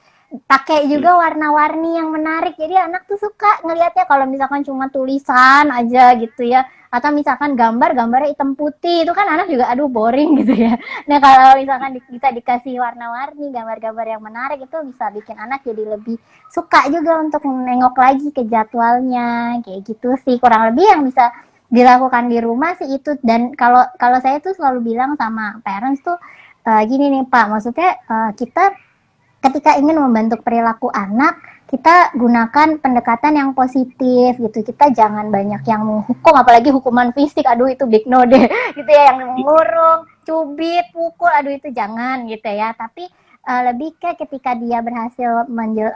pakai juga hmm. warna-warni yang menarik. Jadi anak tuh suka ngelihatnya kalau misalkan cuma tulisan aja gitu ya. Atau misalkan gambar gambarnya hitam putih. Itu kan anak juga aduh boring gitu ya. Nah kalau misalkan di, bisa dikasih warna-warni gambar-gambar yang menarik itu bisa bikin anak jadi lebih suka juga untuk nengok lagi ke jadwalnya. Kayak gitu sih. Kurang lebih yang bisa dilakukan di rumah sih itu. Dan kalau kalau saya tuh selalu bilang sama parents tuh uh, gini nih pak. Maksudnya uh, kita ketika ingin membentuk perilaku anak, kita gunakan pendekatan yang positif gitu. Kita jangan banyak yang menghukum, apalagi hukuman fisik. Aduh itu big no deh, gitu ya. Yang mengurung, cubit, pukul, aduh itu jangan gitu ya. Tapi uh, lebih ke ketika dia berhasil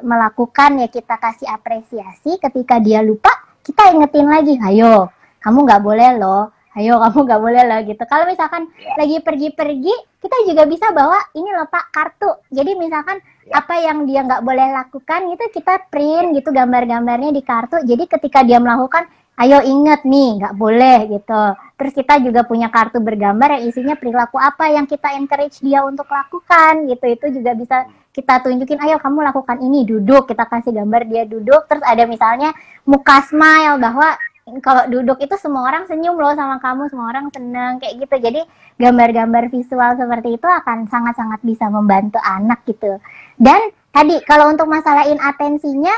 melakukan ya kita kasih apresiasi. Ketika dia lupa, kita ingetin lagi, ayo kamu nggak boleh loh ayo kamu nggak boleh loh gitu. Kalau misalkan yeah. lagi pergi-pergi, kita juga bisa bawa ini loh pak kartu. Jadi misalkan yeah. apa yang dia nggak boleh lakukan itu kita print gitu gambar-gambarnya di kartu. Jadi ketika dia melakukan, ayo inget nih nggak boleh gitu. Terus kita juga punya kartu bergambar yang isinya perilaku apa yang kita encourage dia untuk lakukan gitu. Itu juga bisa kita tunjukin, ayo kamu lakukan ini duduk. Kita kasih gambar dia duduk. Terus ada misalnya muka smile bahwa kalau duduk itu semua orang senyum loh sama kamu, semua orang seneng kayak gitu. Jadi gambar-gambar visual seperti itu akan sangat-sangat bisa membantu anak gitu. Dan tadi kalau untuk masalahin atensinya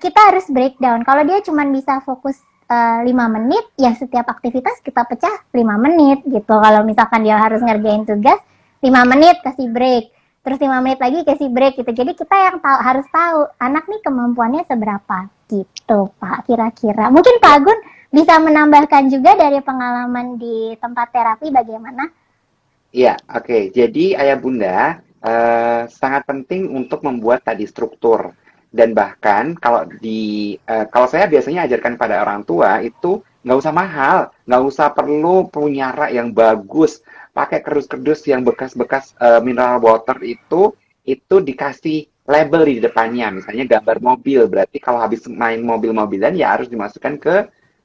kita harus breakdown. Kalau dia cuma bisa fokus uh, eh, 5 menit, ya setiap aktivitas kita pecah 5 menit gitu. Kalau misalkan dia harus ngerjain tugas 5 menit kasih break terus lima menit lagi kasih break gitu. Jadi kita yang tahu harus tahu anak nih kemampuannya seberapa gitu Pak kira-kira. Mungkin Pak Agun bisa menambahkan juga dari pengalaman di tempat terapi bagaimana? Iya, oke. Okay. Jadi ayah bunda uh, sangat penting untuk membuat tadi struktur. Dan bahkan kalau di uh, kalau saya biasanya ajarkan pada orang tua itu nggak usah mahal, nggak usah perlu punya rak yang bagus, pakai kerdus-kerdus yang bekas-bekas uh, mineral water itu itu dikasih label di depannya. Misalnya gambar mobil berarti kalau habis main mobil-mobilan ya harus dimasukkan ke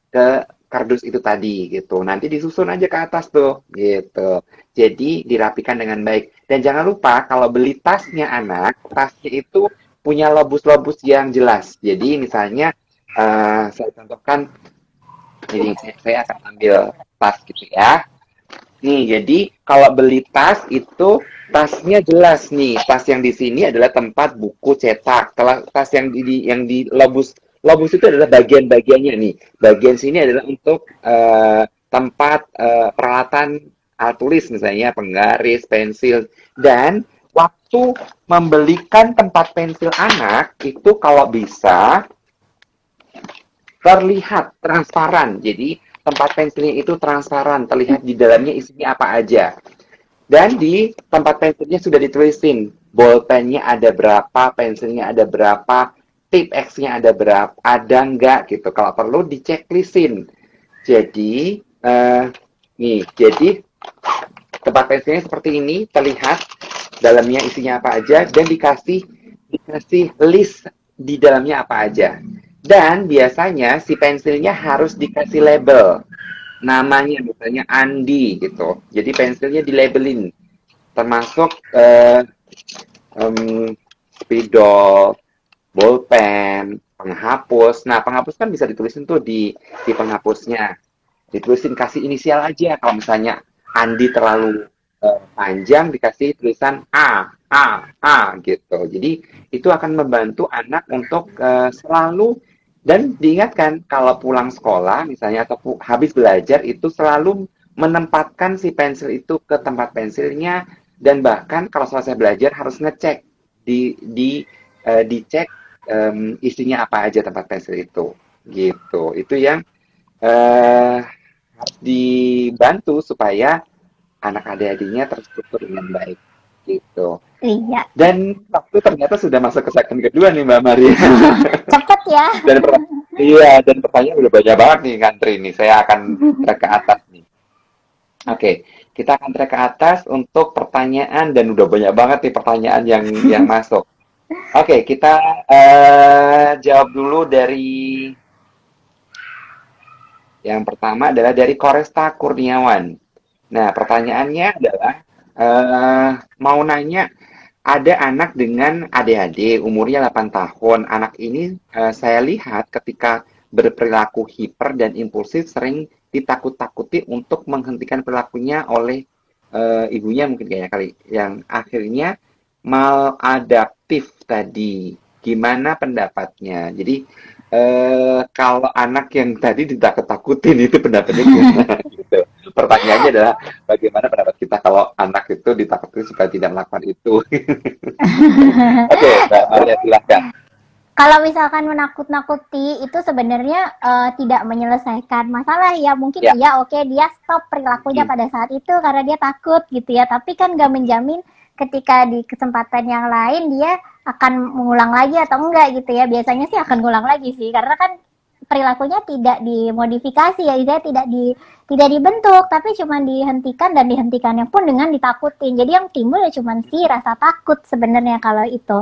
ke kardus itu tadi gitu. Nanti disusun aja ke atas tuh gitu. Jadi dirapikan dengan baik dan jangan lupa kalau beli tasnya anak tasnya itu punya lobus-lobus yang jelas jadi misalnya uh, saya contohkan ini saya akan ambil tas gitu ya Nih, jadi kalau beli tas itu tasnya jelas nih. Tas yang di sini adalah tempat buku cetak. Tas yang di yang di lobus lobus itu adalah bagian-bagiannya nih. Bagian sini adalah untuk uh, tempat uh, peralatan alat tulis misalnya penggaris, pensil dan waktu membelikan tempat pensil anak itu kalau bisa terlihat transparan. Jadi tempat pensilnya itu transparan, terlihat di dalamnya isinya apa aja. Dan di tempat pensilnya sudah ditulisin, bolpennya ada berapa, pensilnya ada berapa, tip X-nya ada berapa, ada enggak gitu. Kalau perlu diceklisin. Jadi, uh, nih, jadi tempat pensilnya seperti ini, terlihat dalamnya isinya apa aja, dan dikasih dikasih list di dalamnya apa aja. Dan biasanya si pensilnya harus dikasih label. Namanya misalnya Andi gitu. Jadi pensilnya dilabelin. Termasuk uh, um, spidol, bolpen, penghapus. Nah, penghapus kan bisa ditulisin tuh di di penghapusnya. Ditulisin kasih inisial aja kalau misalnya Andi terlalu uh, panjang dikasih tulisan A, A, A gitu. Jadi itu akan membantu anak untuk uh, selalu dan diingatkan kalau pulang sekolah misalnya atau habis belajar itu selalu menempatkan si pensil itu ke tempat pensilnya dan bahkan kalau selesai belajar harus ngecek di di uh, dicek um, isinya apa aja tempat pensil itu gitu. Itu yang uh, harus dibantu supaya anak adik-adiknya terstruktur dengan baik gitu. Iya. Dan waktu ternyata sudah masuk ke segmen kedua nih Mbak Maria. Cepet ya. dan iya dan pertanyaan udah banyak banget nih ngantri nih. Saya akan trek ke atas nih. Oke, kita akan trek ke atas untuk pertanyaan dan udah banyak banget nih pertanyaan yang yang masuk. Oke, kita uh, jawab dulu dari yang pertama adalah dari Koresta Kurniawan. Nah, pertanyaannya adalah uh, mau nanya ada anak dengan ADHD umurnya 8 tahun. Anak ini uh, saya lihat ketika berperilaku hiper dan impulsif sering ditakut-takuti untuk menghentikan perilakunya oleh uh, ibunya mungkin kayaknya kali yang akhirnya maladaptif tadi. Gimana pendapatnya? Jadi eh, kalau anak yang tadi ditakut-takutin itu pendapatnya gimana? gitu pertanyaannya adalah bagaimana pendapat kita kalau anak itu ditakuti supaya tidak melakukan itu. Oke, Mbak Maria silahkan. Kalau misalkan menakut-nakuti itu sebenarnya uh, tidak menyelesaikan masalah ya mungkin ya, ya oke okay, dia stop perilakunya hmm. pada saat itu karena dia takut gitu ya tapi kan nggak menjamin ketika di kesempatan yang lain dia akan mengulang lagi atau enggak gitu ya biasanya sih akan mengulang lagi sih karena kan perilakunya tidak dimodifikasi ya, tidak tidak di tidak dibentuk, tapi cuma dihentikan dan dihentikannya pun dengan ditakutin. Jadi yang timbul ya cuma sih rasa takut sebenarnya kalau itu.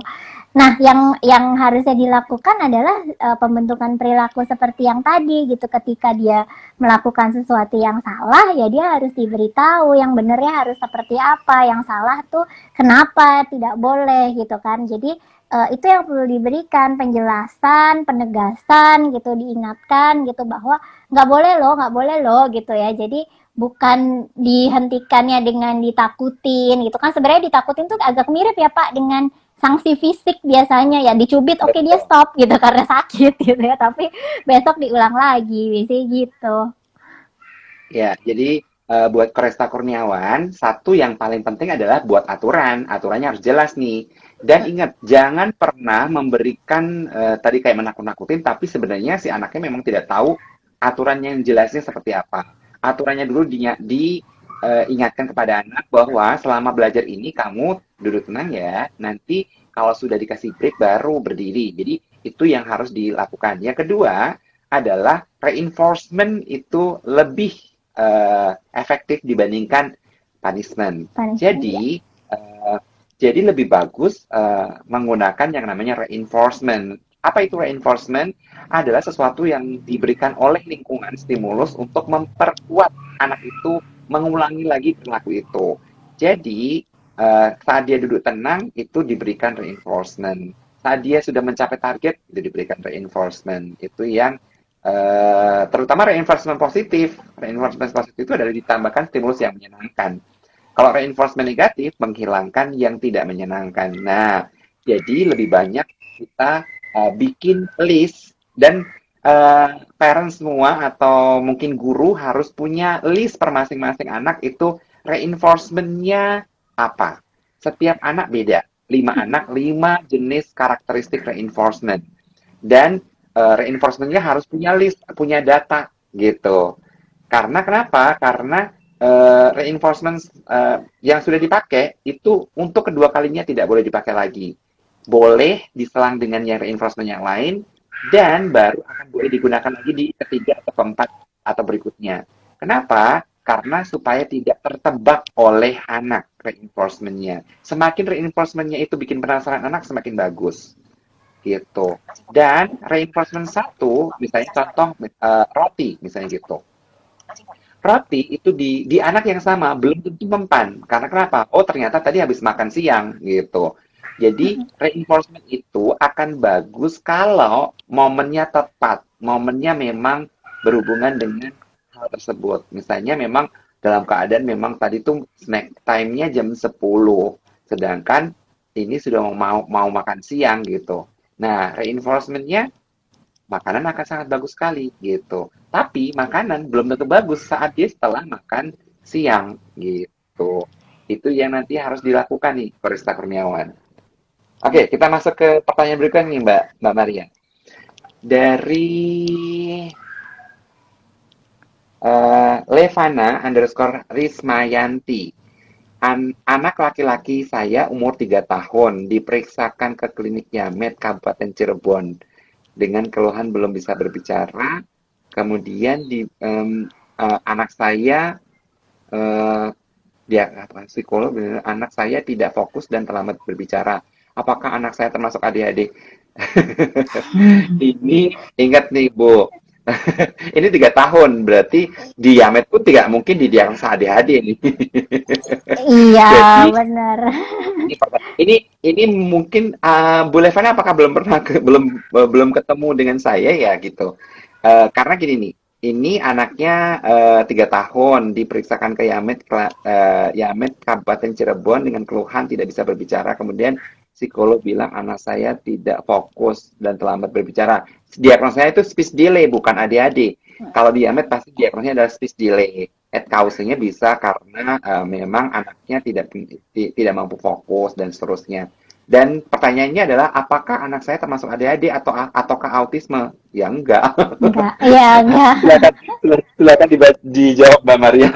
Nah, yang yang harusnya dilakukan adalah uh, pembentukan perilaku seperti yang tadi gitu. Ketika dia melakukan sesuatu yang salah, ya dia harus diberitahu yang benernya harus seperti apa, yang salah tuh kenapa tidak boleh gitu kan. Jadi uh, itu yang perlu diberikan penjelasan, penegasan gitu, diingatkan gitu bahwa nggak boleh loh, nggak boleh loh gitu ya. Jadi bukan dihentikannya dengan ditakutin gitu kan sebenarnya ditakutin tuh agak mirip ya Pak dengan sanksi fisik biasanya ya dicubit oke okay, dia stop gitu karena sakit gitu ya tapi besok diulang lagi biasanya gitu. Ya jadi uh, buat Koresta Kurniawan satu yang paling penting adalah buat aturan. Aturannya harus jelas nih. Dan ingat, jangan pernah memberikan uh, tadi kayak menakut-nakutin, tapi sebenarnya si anaknya memang tidak tahu aturannya yang jelasnya seperti apa. Aturannya dulu di, di uh, ingatkan kepada anak bahwa selama belajar ini kamu duduk tenang ya. Nanti kalau sudah dikasih break baru berdiri. Jadi itu yang harus dilakukan. Yang kedua adalah reinforcement itu lebih uh, efektif dibandingkan punishment. punishment Jadi ya jadi lebih bagus uh, menggunakan yang namanya reinforcement. Apa itu reinforcement? Adalah sesuatu yang diberikan oleh lingkungan stimulus untuk memperkuat anak itu mengulangi lagi perilaku itu. Jadi uh, saat dia duduk tenang itu diberikan reinforcement. Saat dia sudah mencapai target itu diberikan reinforcement. Itu yang uh, terutama reinforcement positif. Reinforcement positif itu adalah ditambahkan stimulus yang menyenangkan kalau reinforcement negatif menghilangkan yang tidak menyenangkan. Nah, jadi lebih banyak kita uh, bikin list dan uh, parents semua atau mungkin guru harus punya list per masing-masing anak itu reinforcementnya apa. Setiap anak beda. Lima anak, lima jenis karakteristik reinforcement. Dan uh, reinforcementnya harus punya list, punya data gitu. Karena kenapa? Karena uh, reinforcement uh, yang sudah dipakai itu untuk kedua kalinya tidak boleh dipakai lagi. Boleh diselang dengan yang reinforcement yang lain dan baru akan boleh digunakan lagi di ketiga atau keempat atau berikutnya. Kenapa? Karena supaya tidak tertebak oleh anak reinforcementnya. Semakin reinforcementnya itu bikin penasaran anak, semakin bagus. Gitu. Dan reinforcement satu, misalnya contoh uh, roti, misalnya gitu roti itu di di anak yang sama belum tentu mempan karena kenapa oh ternyata tadi habis makan siang gitu jadi reinforcement itu akan bagus kalau momennya tepat. Momennya memang berhubungan dengan hal tersebut. Misalnya memang dalam keadaan memang tadi tuh snack time-nya jam 10 sedangkan ini sudah mau mau makan siang gitu. Nah reinforcement-nya makanan akan sangat bagus sekali gitu. Tapi makanan belum tentu bagus saat dia setelah makan siang gitu. Itu yang nanti harus dilakukan nih Korista Kurniawan oke kita masuk ke pertanyaan berikutnya nih Mbak Mbak Maria dari uh, Levana underscore Rismayanti. An anak laki-laki saya umur 3 tahun diperiksakan ke klinik Yamet Kabupaten Cirebon dengan keluhan belum bisa berbicara. Kemudian di um, uh, anak saya uh, dia apa psikolog anak saya tidak fokus dan terlambat berbicara. Apakah anak saya termasuk adik-adik? Ini ingat nih Bu, ini tiga tahun berarti di Yamet pun tidak mungkin didiagnosa ADHD ini. iya benar. Ini ini mungkin uh, Bu Levana apakah belum pernah ke, belum uh, belum ketemu dengan saya ya gitu. Uh, karena gini nih, ini anaknya tiga tahun diperiksakan ke Yamet uh, Yamet Kabupaten Cirebon dengan keluhan tidak bisa berbicara kemudian psikolog bilang anak saya tidak fokus dan terlambat berbicara. Diagnosanya itu speech delay bukan ADHD. Hmm. Kalau diamet pasti diagnosanya adalah speech delay. Et causing bisa karena uh, memang anaknya tidak tidak mampu fokus dan seterusnya. Dan pertanyaannya adalah apakah anak saya termasuk ADHD atau ataukah autisme? Ya enggak. Enggak. Ya enggak. silakan silakan di, dijawab Mbak Maria.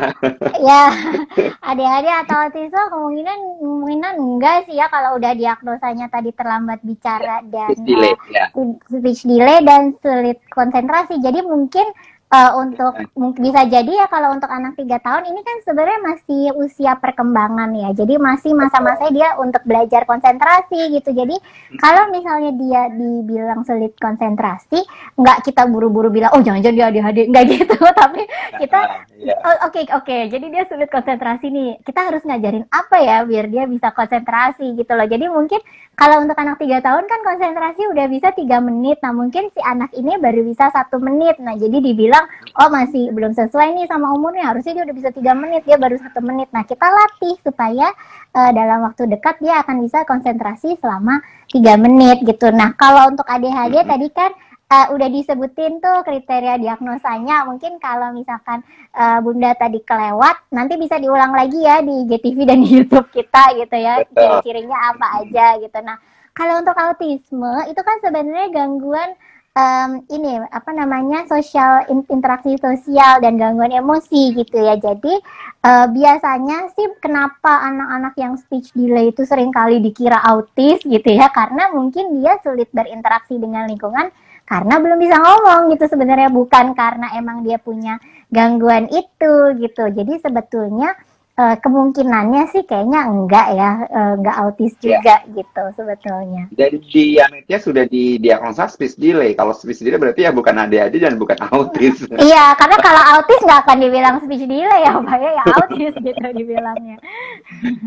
ya, ADHD atau autisme kemungkinan kemungkinan enggak sih ya kalau udah diagnosanya tadi terlambat bicara dan speech delay, uh, ya. speech delay dan sulit konsentrasi. Jadi mungkin uh, untuk bisa jadi ya kalau untuk anak tiga tahun ini kan sebenarnya masih usia perkembangan ya. Jadi masih masa-masa dia untuk belajar konsentrasi gitu. Jadi kalau misalnya dia dibilang sulit konsentrasi nggak kita buru-buru bilang oh jangan-jangan dia ADHD nggak gitu. Tapi kita iya. oh, oke oke. Okay, jadi dia sulit konsentrasi nih. Kita harus ngajarin apa ya biar dia bisa konsentrasi gitu loh. Jadi mungkin kalau untuk anak tiga tahun kan konsentrasi udah bisa tiga menit. Nah mungkin si anak ini baru bisa satu menit. Nah jadi dibilang bilang oh masih belum sesuai nih sama umurnya harusnya dia udah bisa tiga menit dia baru satu menit nah kita latih supaya uh, dalam waktu dekat dia akan bisa konsentrasi selama tiga menit gitu nah kalau untuk ADHD tadi kan uh, udah disebutin tuh kriteria diagnosanya. Mungkin kalau misalkan uh, Bunda tadi kelewat, nanti bisa diulang lagi ya di GTV dan di YouTube kita gitu ya. Ciri-cirinya apa aja gitu. Nah, kalau untuk autisme itu kan sebenarnya gangguan um, ini apa namanya sosial interaksi sosial dan gangguan emosi gitu ya. Jadi uh, biasanya sih kenapa anak-anak yang speech delay itu sering kali dikira autis gitu ya karena mungkin dia sulit berinteraksi dengan lingkungan karena belum bisa ngomong gitu sebenarnya bukan karena emang dia punya gangguan itu gitu. Jadi sebetulnya uh, kemungkinannya sih kayaknya enggak ya, uh, enggak autis iya. juga yeah. gitu sebetulnya. Dan di Anetnya sudah didiagnosa speech delay. Kalau speech delay berarti ya bukan ADHD dan bukan autis. iya, karena kalau autis nggak akan dibilang speech delay ya, Pak ya, ya autis gitu dibilangnya.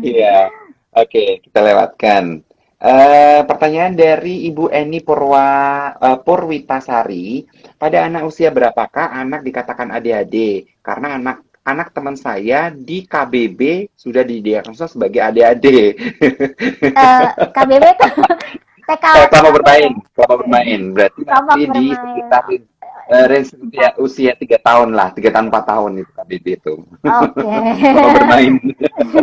Iya. Oke, okay, kita lewatkan. Uh, pertanyaan dari Ibu Eni Purwa uh, Purwitasari, pada anak usia berapakah anak dikatakan ADHD? Karena anak anak teman saya di KBB sudah didiagnosa sebagai ADHD. Uh, eh, KBB itu TK. Selama bermain, selama bermain. Berarti masih di sekitar uh, range usia, usia tiga tahun lah, tiga tahun empat tahun itu tadi itu. Oke. Okay. bermain.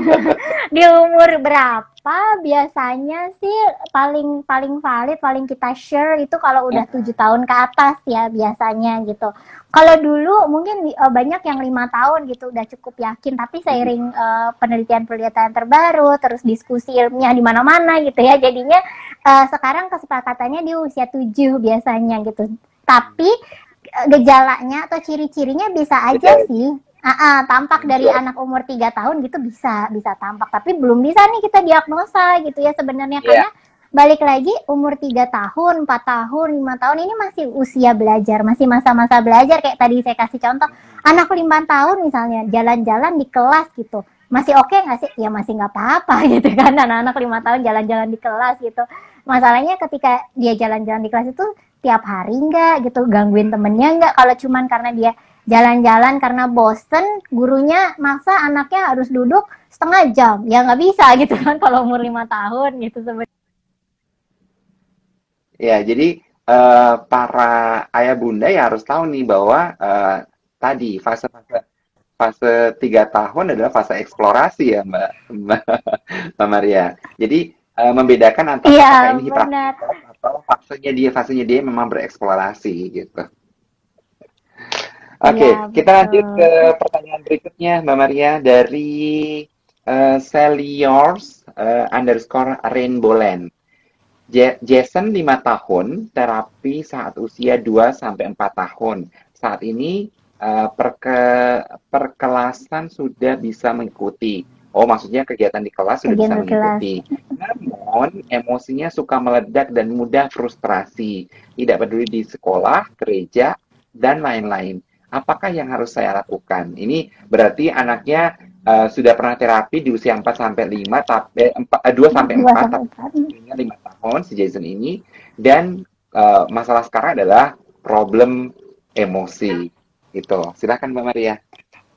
Di umur berapa biasanya sih paling paling valid, paling kita share itu kalau udah tujuh tahun ke atas ya biasanya gitu. Kalau dulu mungkin uh, banyak yang lima tahun gitu udah cukup yakin, tapi seiring uh, penelitian-penelitian terbaru, terus diskusi ilmiah di mana-mana gitu ya, jadinya uh, sekarang kesepakatannya di usia tujuh biasanya gitu. Tapi gejalanya atau ciri-cirinya bisa aja sih. Uh, uh, tampak dari anak umur 3 tahun gitu bisa bisa tampak tapi belum bisa nih kita diagnosa gitu ya sebenarnya yeah. karena balik lagi umur 3 tahun, 4 tahun, 5 tahun ini masih usia belajar, masih masa-masa belajar kayak tadi saya kasih contoh anak 5 tahun misalnya jalan-jalan di kelas gitu. Masih oke okay nggak sih? Ya masih nggak apa-apa gitu kan anak-anak 5 tahun jalan-jalan di kelas gitu. Masalahnya ketika dia jalan-jalan di kelas itu tiap hari enggak gitu gangguin temennya enggak kalau cuman karena dia jalan-jalan karena bosen gurunya maksa anaknya harus duduk setengah jam. Ya nggak bisa gitu kan kalau umur lima tahun gitu sebenarnya ya jadi uh, para ayah bunda ya harus tahu nih bahwa uh, tadi fase-fase fase tiga tahun adalah fase eksplorasi ya Mbak Mbak, Mbak Maria. Jadi uh, membedakan antara ya, ini hiperaktif atau fasenya dia fasenya dia memang bereksplorasi gitu. Oke, okay, ya, kita lanjut ke pertanyaan berikutnya Mbak Maria dari uh, Yours uh, underscore Rainbowland. Jason 5 tahun, terapi saat usia 2 sampai 4 tahun. Saat ini uh, perke, perkelasan sudah bisa mengikuti. Oh, maksudnya kegiatan di kelas sudah bisa mengikuti. Namun, emosinya suka meledak dan mudah frustrasi. Tidak peduli di sekolah, gereja, dan lain-lain. Apakah yang harus saya lakukan? Ini berarti anaknya uh, sudah pernah terapi di usia 4 sampai 5 tapi eh, 2 sampai 4 tapi 5 tahun si Jason ini dan uh, masalah sekarang adalah problem emosi Gitu. Silakan Mbak Maria.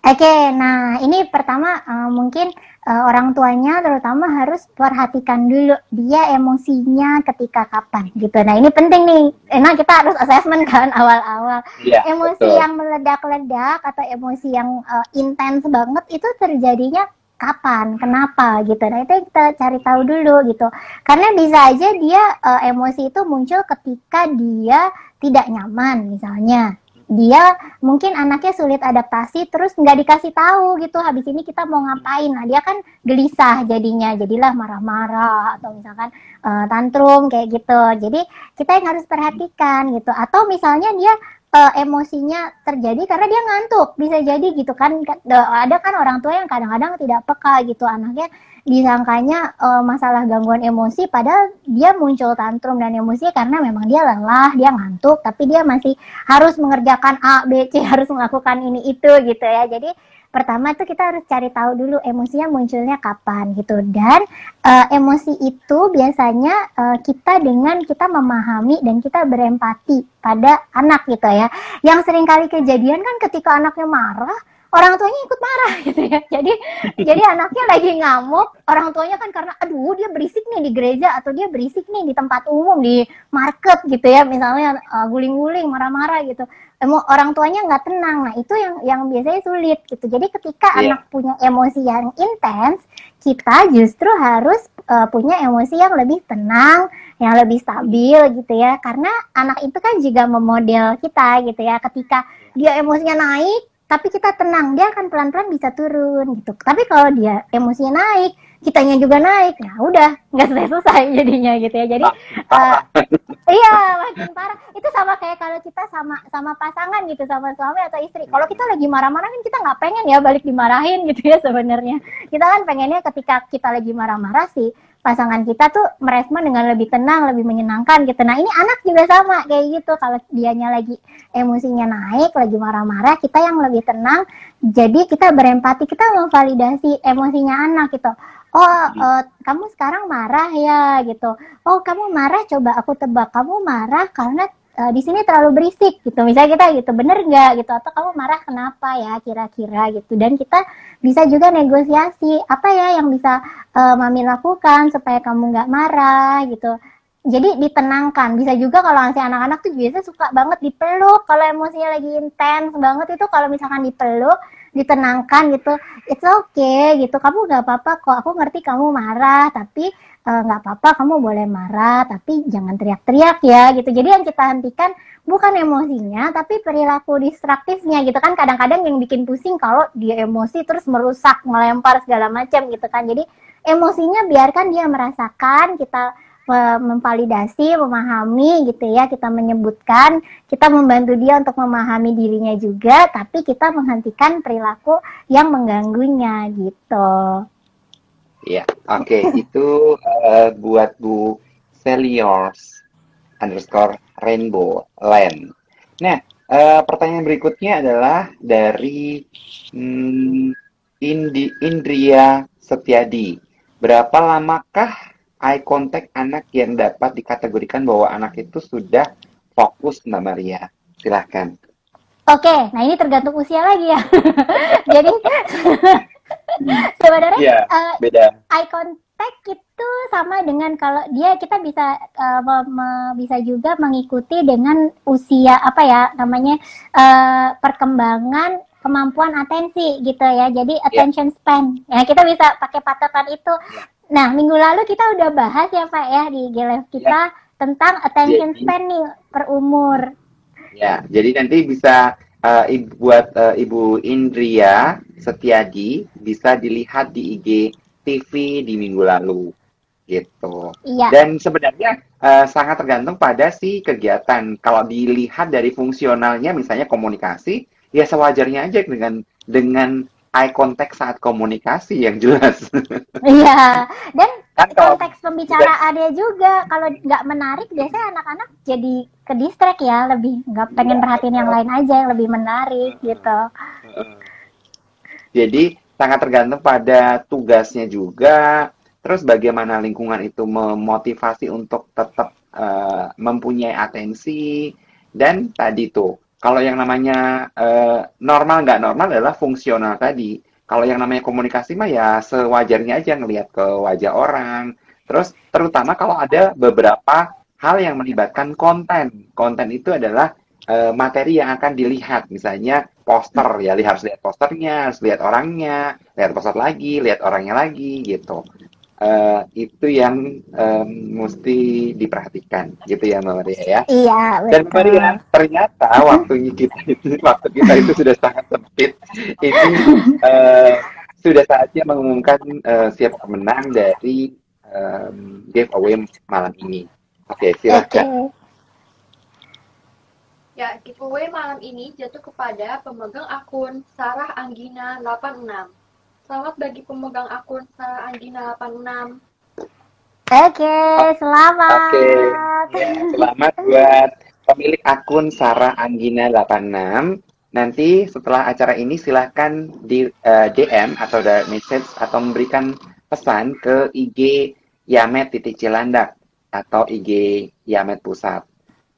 Oke, nah ini pertama uh, mungkin uh, orang tuanya terutama harus perhatikan dulu dia emosinya ketika kapan gitu. Nah ini penting nih, emang kita harus assessment kan awal-awal. Ya, emosi betul. yang meledak-ledak atau emosi yang uh, intens banget itu terjadinya kapan, kenapa gitu. Nah itu kita cari tahu dulu gitu. Karena bisa aja dia uh, emosi itu muncul ketika dia tidak nyaman misalnya dia mungkin anaknya sulit adaptasi terus nggak dikasih tahu gitu habis ini kita mau ngapain. Nah dia kan gelisah jadinya jadilah marah-marah atau misalkan uh, tantrum kayak gitu. Jadi kita yang harus perhatikan gitu. Atau misalnya dia uh, emosinya terjadi karena dia ngantuk bisa jadi gitu kan. Ada kan orang tua yang kadang-kadang tidak peka gitu anaknya disangkanya uh, masalah gangguan emosi padahal dia muncul tantrum dan emosi karena memang dia lelah, dia ngantuk tapi dia masih harus mengerjakan A, B, C, harus melakukan ini itu gitu ya. Jadi pertama itu kita harus cari tahu dulu emosinya munculnya kapan gitu dan uh, emosi itu biasanya uh, kita dengan kita memahami dan kita berempati pada anak gitu ya. Yang sering kali kejadian kan ketika anaknya marah orang tuanya ikut marah gitu ya. Jadi jadi anaknya lagi ngamuk, orang tuanya kan karena aduh dia berisik nih di gereja atau dia berisik nih di tempat umum di market gitu ya, misalnya uh, guling-guling marah-marah gitu. Emo, orang tuanya nggak tenang. Nah, itu yang yang biasanya sulit gitu. Jadi ketika yeah. anak punya emosi yang intens, kita justru harus uh, punya emosi yang lebih tenang, yang lebih stabil gitu ya. Karena anak itu kan juga memodel kita gitu ya. Ketika dia emosinya naik, tapi kita tenang dia akan pelan-pelan bisa turun gitu. Tapi kalau dia emosinya naik kitanya juga naik nah udah nggak selesai selesai jadinya gitu ya. Jadi uh, iya makin parah. Itu sama kayak kalau kita sama sama pasangan gitu sama suami atau istri. Kalau kita lagi marah-marah kan kita nggak pengen ya balik dimarahin gitu ya sebenarnya. Kita kan pengennya ketika kita lagi marah-marah sih pasangan kita tuh merespon dengan lebih tenang, lebih menyenangkan gitu. Nah ini anak juga sama kayak gitu. Kalau dianya lagi emosinya naik, lagi marah-marah, kita yang lebih tenang. Jadi kita berempati, kita memvalidasi emosinya anak gitu. Oh, uh, kamu sekarang marah ya gitu. Oh, kamu marah, coba aku tebak. Kamu marah karena uh, di sini terlalu berisik gitu. Misalnya kita gitu bener nggak? gitu. Atau kamu marah kenapa ya kira-kira? gitu. Dan kita bisa juga negosiasi apa ya yang bisa uh, mami lakukan supaya kamu nggak marah? gitu. Jadi ditenangkan. Bisa juga kalau si anak-anak tuh biasa suka banget dipeluk. Kalau emosinya lagi intens banget itu kalau misalkan dipeluk ditenangkan gitu. It's okay gitu. Kamu nggak apa-apa kok. Aku ngerti kamu marah tapi nggak uh, apa-apa kamu boleh marah tapi jangan teriak-teriak ya gitu. Jadi yang kita hentikan bukan emosinya tapi perilaku distraktifnya gitu kan. Kadang-kadang yang bikin pusing kalau dia emosi terus merusak melempar segala macam gitu kan. Jadi emosinya biarkan dia merasakan kita memvalidasi, memahami gitu ya, kita menyebutkan, kita membantu dia untuk memahami dirinya juga, tapi kita menghentikan perilaku yang mengganggunya gitu. Ya, oke. Okay. itu uh, buat Bu Celiors underscore Rainbow Land. Nah, uh, pertanyaan berikutnya adalah dari hmm, Indi, Indria Setiadi. Berapa lamakah eye contact anak yang dapat dikategorikan bahwa anak itu sudah fokus, Mbak Maria? Silahkan. Oke, nah ini tergantung usia lagi ya. Jadi sebenarnya Iya, eh, beda. eye contact itu sama dengan kalau dia kita bisa eh, me- bisa juga mengikuti dengan usia apa ya namanya eh, perkembangan kemampuan atensi gitu ya. Jadi attention span. Ya kita bisa pakai patokan itu. Ya. Nah, minggu lalu kita udah bahas ya Pak ya di GLF kita tentang attention Jadi- span nih per umur. Ya, jadi nanti bisa eh, ibu, buat eh, Ibu Indria Setiadi bisa dilihat di IG TV di minggu lalu gitu. Iya. Dan sebenarnya eh, sangat tergantung pada si kegiatan. Kalau dilihat dari fungsionalnya misalnya komunikasi, ya sewajarnya aja dengan dengan eye contact saat komunikasi yang jelas. Iya. Dan kan kalau konteks pembicaraannya juga kalau nggak menarik biasanya anak-anak jadi ke distract ya lebih nggak pengen perhatiin yang lain aja yang lebih menarik gitu Jadi sangat tergantung pada tugasnya juga. Terus bagaimana lingkungan itu memotivasi untuk tetap eh, mempunyai atensi dan tadi tuh kalau yang namanya eh, normal nggak normal adalah fungsional tadi. Kalau yang namanya komunikasi mah ya sewajarnya aja ngelihat ke wajah orang. Terus terutama kalau ada beberapa hal yang melibatkan konten. Konten itu adalah eh, materi yang akan dilihat. Misalnya poster ya, harus lihat posternya, harus lihat orangnya, lihat poster lagi, lihat orangnya lagi gitu. Eh, itu yang em, mesti diperhatikan gitu ya Mbak Maria ya. iya Dan Mbak Maria, ternyata waktunya kita itu waktu kita itu sudah sangat sempit. Ini eh, sudah saatnya mengumumkan eh, siapa pemenang dari em, giveaway malam ini. Oke, oke silakan. Ya, giveaway malam ini jatuh kepada pemegang akun Sarah Anggina 86. Selamat bagi pemegang akun Sarah Anggina 86. oke selamat Oke, ya, selamat buat pemilik akun Sarah Anggina 86. Nanti setelah acara ini silahkan di eh, DM atau direct message atau memberikan pesan ke IG Yamet titik Cilandak atau IG Yamet Pusat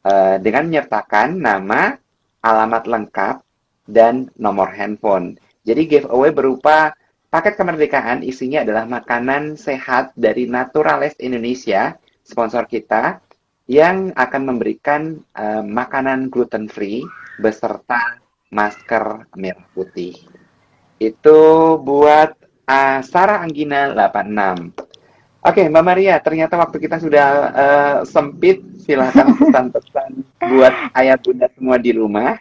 Eh, dengan menyertakan nama, alamat lengkap, dan nomor handphone. Jadi giveaway berupa paket kemerdekaan isinya adalah makanan sehat dari Naturales Indonesia, sponsor kita, yang akan memberikan eh, makanan gluten free beserta masker merah putih. Itu buat ah, Sarah Anggina 86. Oke, Mbak Maria, ternyata waktu kita sudah eh, sempit. Silahkan pesan-pesan buat ayah bunda semua di rumah.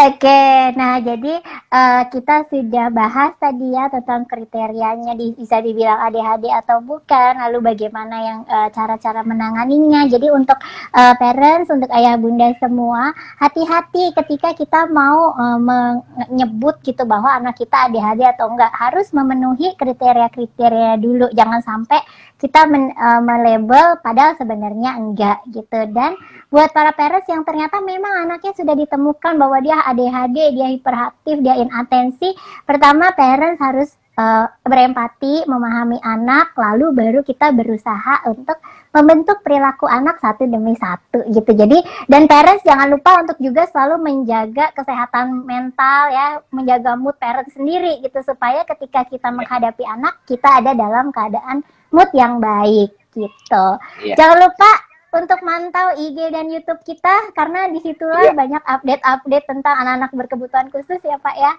Oke, nah jadi eh, kita sudah bahas tadi ya tentang kriterianya di- bisa dibilang ADHD atau bukan, lalu bagaimana yang eh, cara-cara menanganinya. Jadi untuk eh, parents, untuk ayah bunda semua, hati-hati ketika kita mau eh, menyebut gitu bahwa anak kita ADHD atau enggak, harus memenuhi kriteria-kriteria dulu. Jangan sampai kita men- eh, melabel padahal sebenarnya enggak gitu. Dan buat para parents yang ternyata memang anaknya sudah ditemukan bahwa dia ADHD, dia hiperaktif, dia inatensi, pertama parents harus eh, berempati, memahami anak, lalu baru kita berusaha untuk membentuk perilaku anak satu demi satu gitu. Jadi dan parents jangan lupa untuk juga selalu menjaga kesehatan mental ya, menjaga mood parents sendiri gitu supaya ketika kita menghadapi anak kita ada dalam keadaan mood yang baik gitu. Iya. Jangan lupa untuk mantau IG dan YouTube kita karena di situlah Iya. banyak update-update tentang anak-anak berkebutuhan khusus ya Pak ya.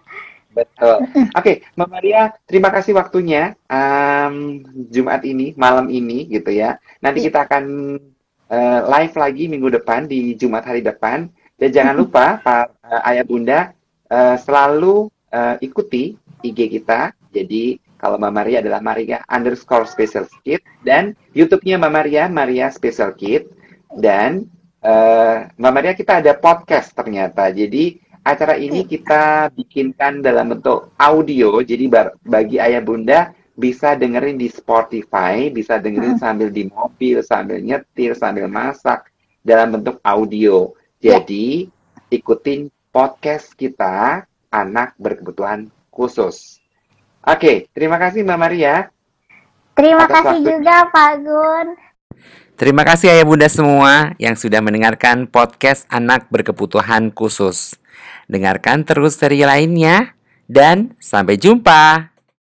Betul. Oke, Mbak Maria, terima kasih waktunya em, Jumat ini, malam ini gitu ya. Nanti Iya. kita akan eh, live lagi minggu depan di Jumat hari depan. Dan jangan lupa, Pak eh, Ayah Bunda, eh, selalu eh, ikuti IG kita. Jadi kalau Mbak Maria adalah Maria underscore special kid dan YouTube-nya Mbak Maria Maria Special Kid dan eh, Mbak Maria kita ada podcast ternyata. Jadi acara ini kita bikinkan dalam bentuk audio. Jadi bagi ayah bunda bisa dengerin di Spotify, bisa dengerin sambil di mobil, sambil nyetir, sambil masak dalam bentuk audio. Jadi ikutin podcast kita anak berkebutuhan khusus. Oke, terima kasih Mbak Maria. Terima Atas kasih waktunya. juga Pak Gun. Terima kasih ayah bunda semua yang sudah mendengarkan podcast anak berkebutuhan khusus. Dengarkan terus seri lainnya dan sampai jumpa.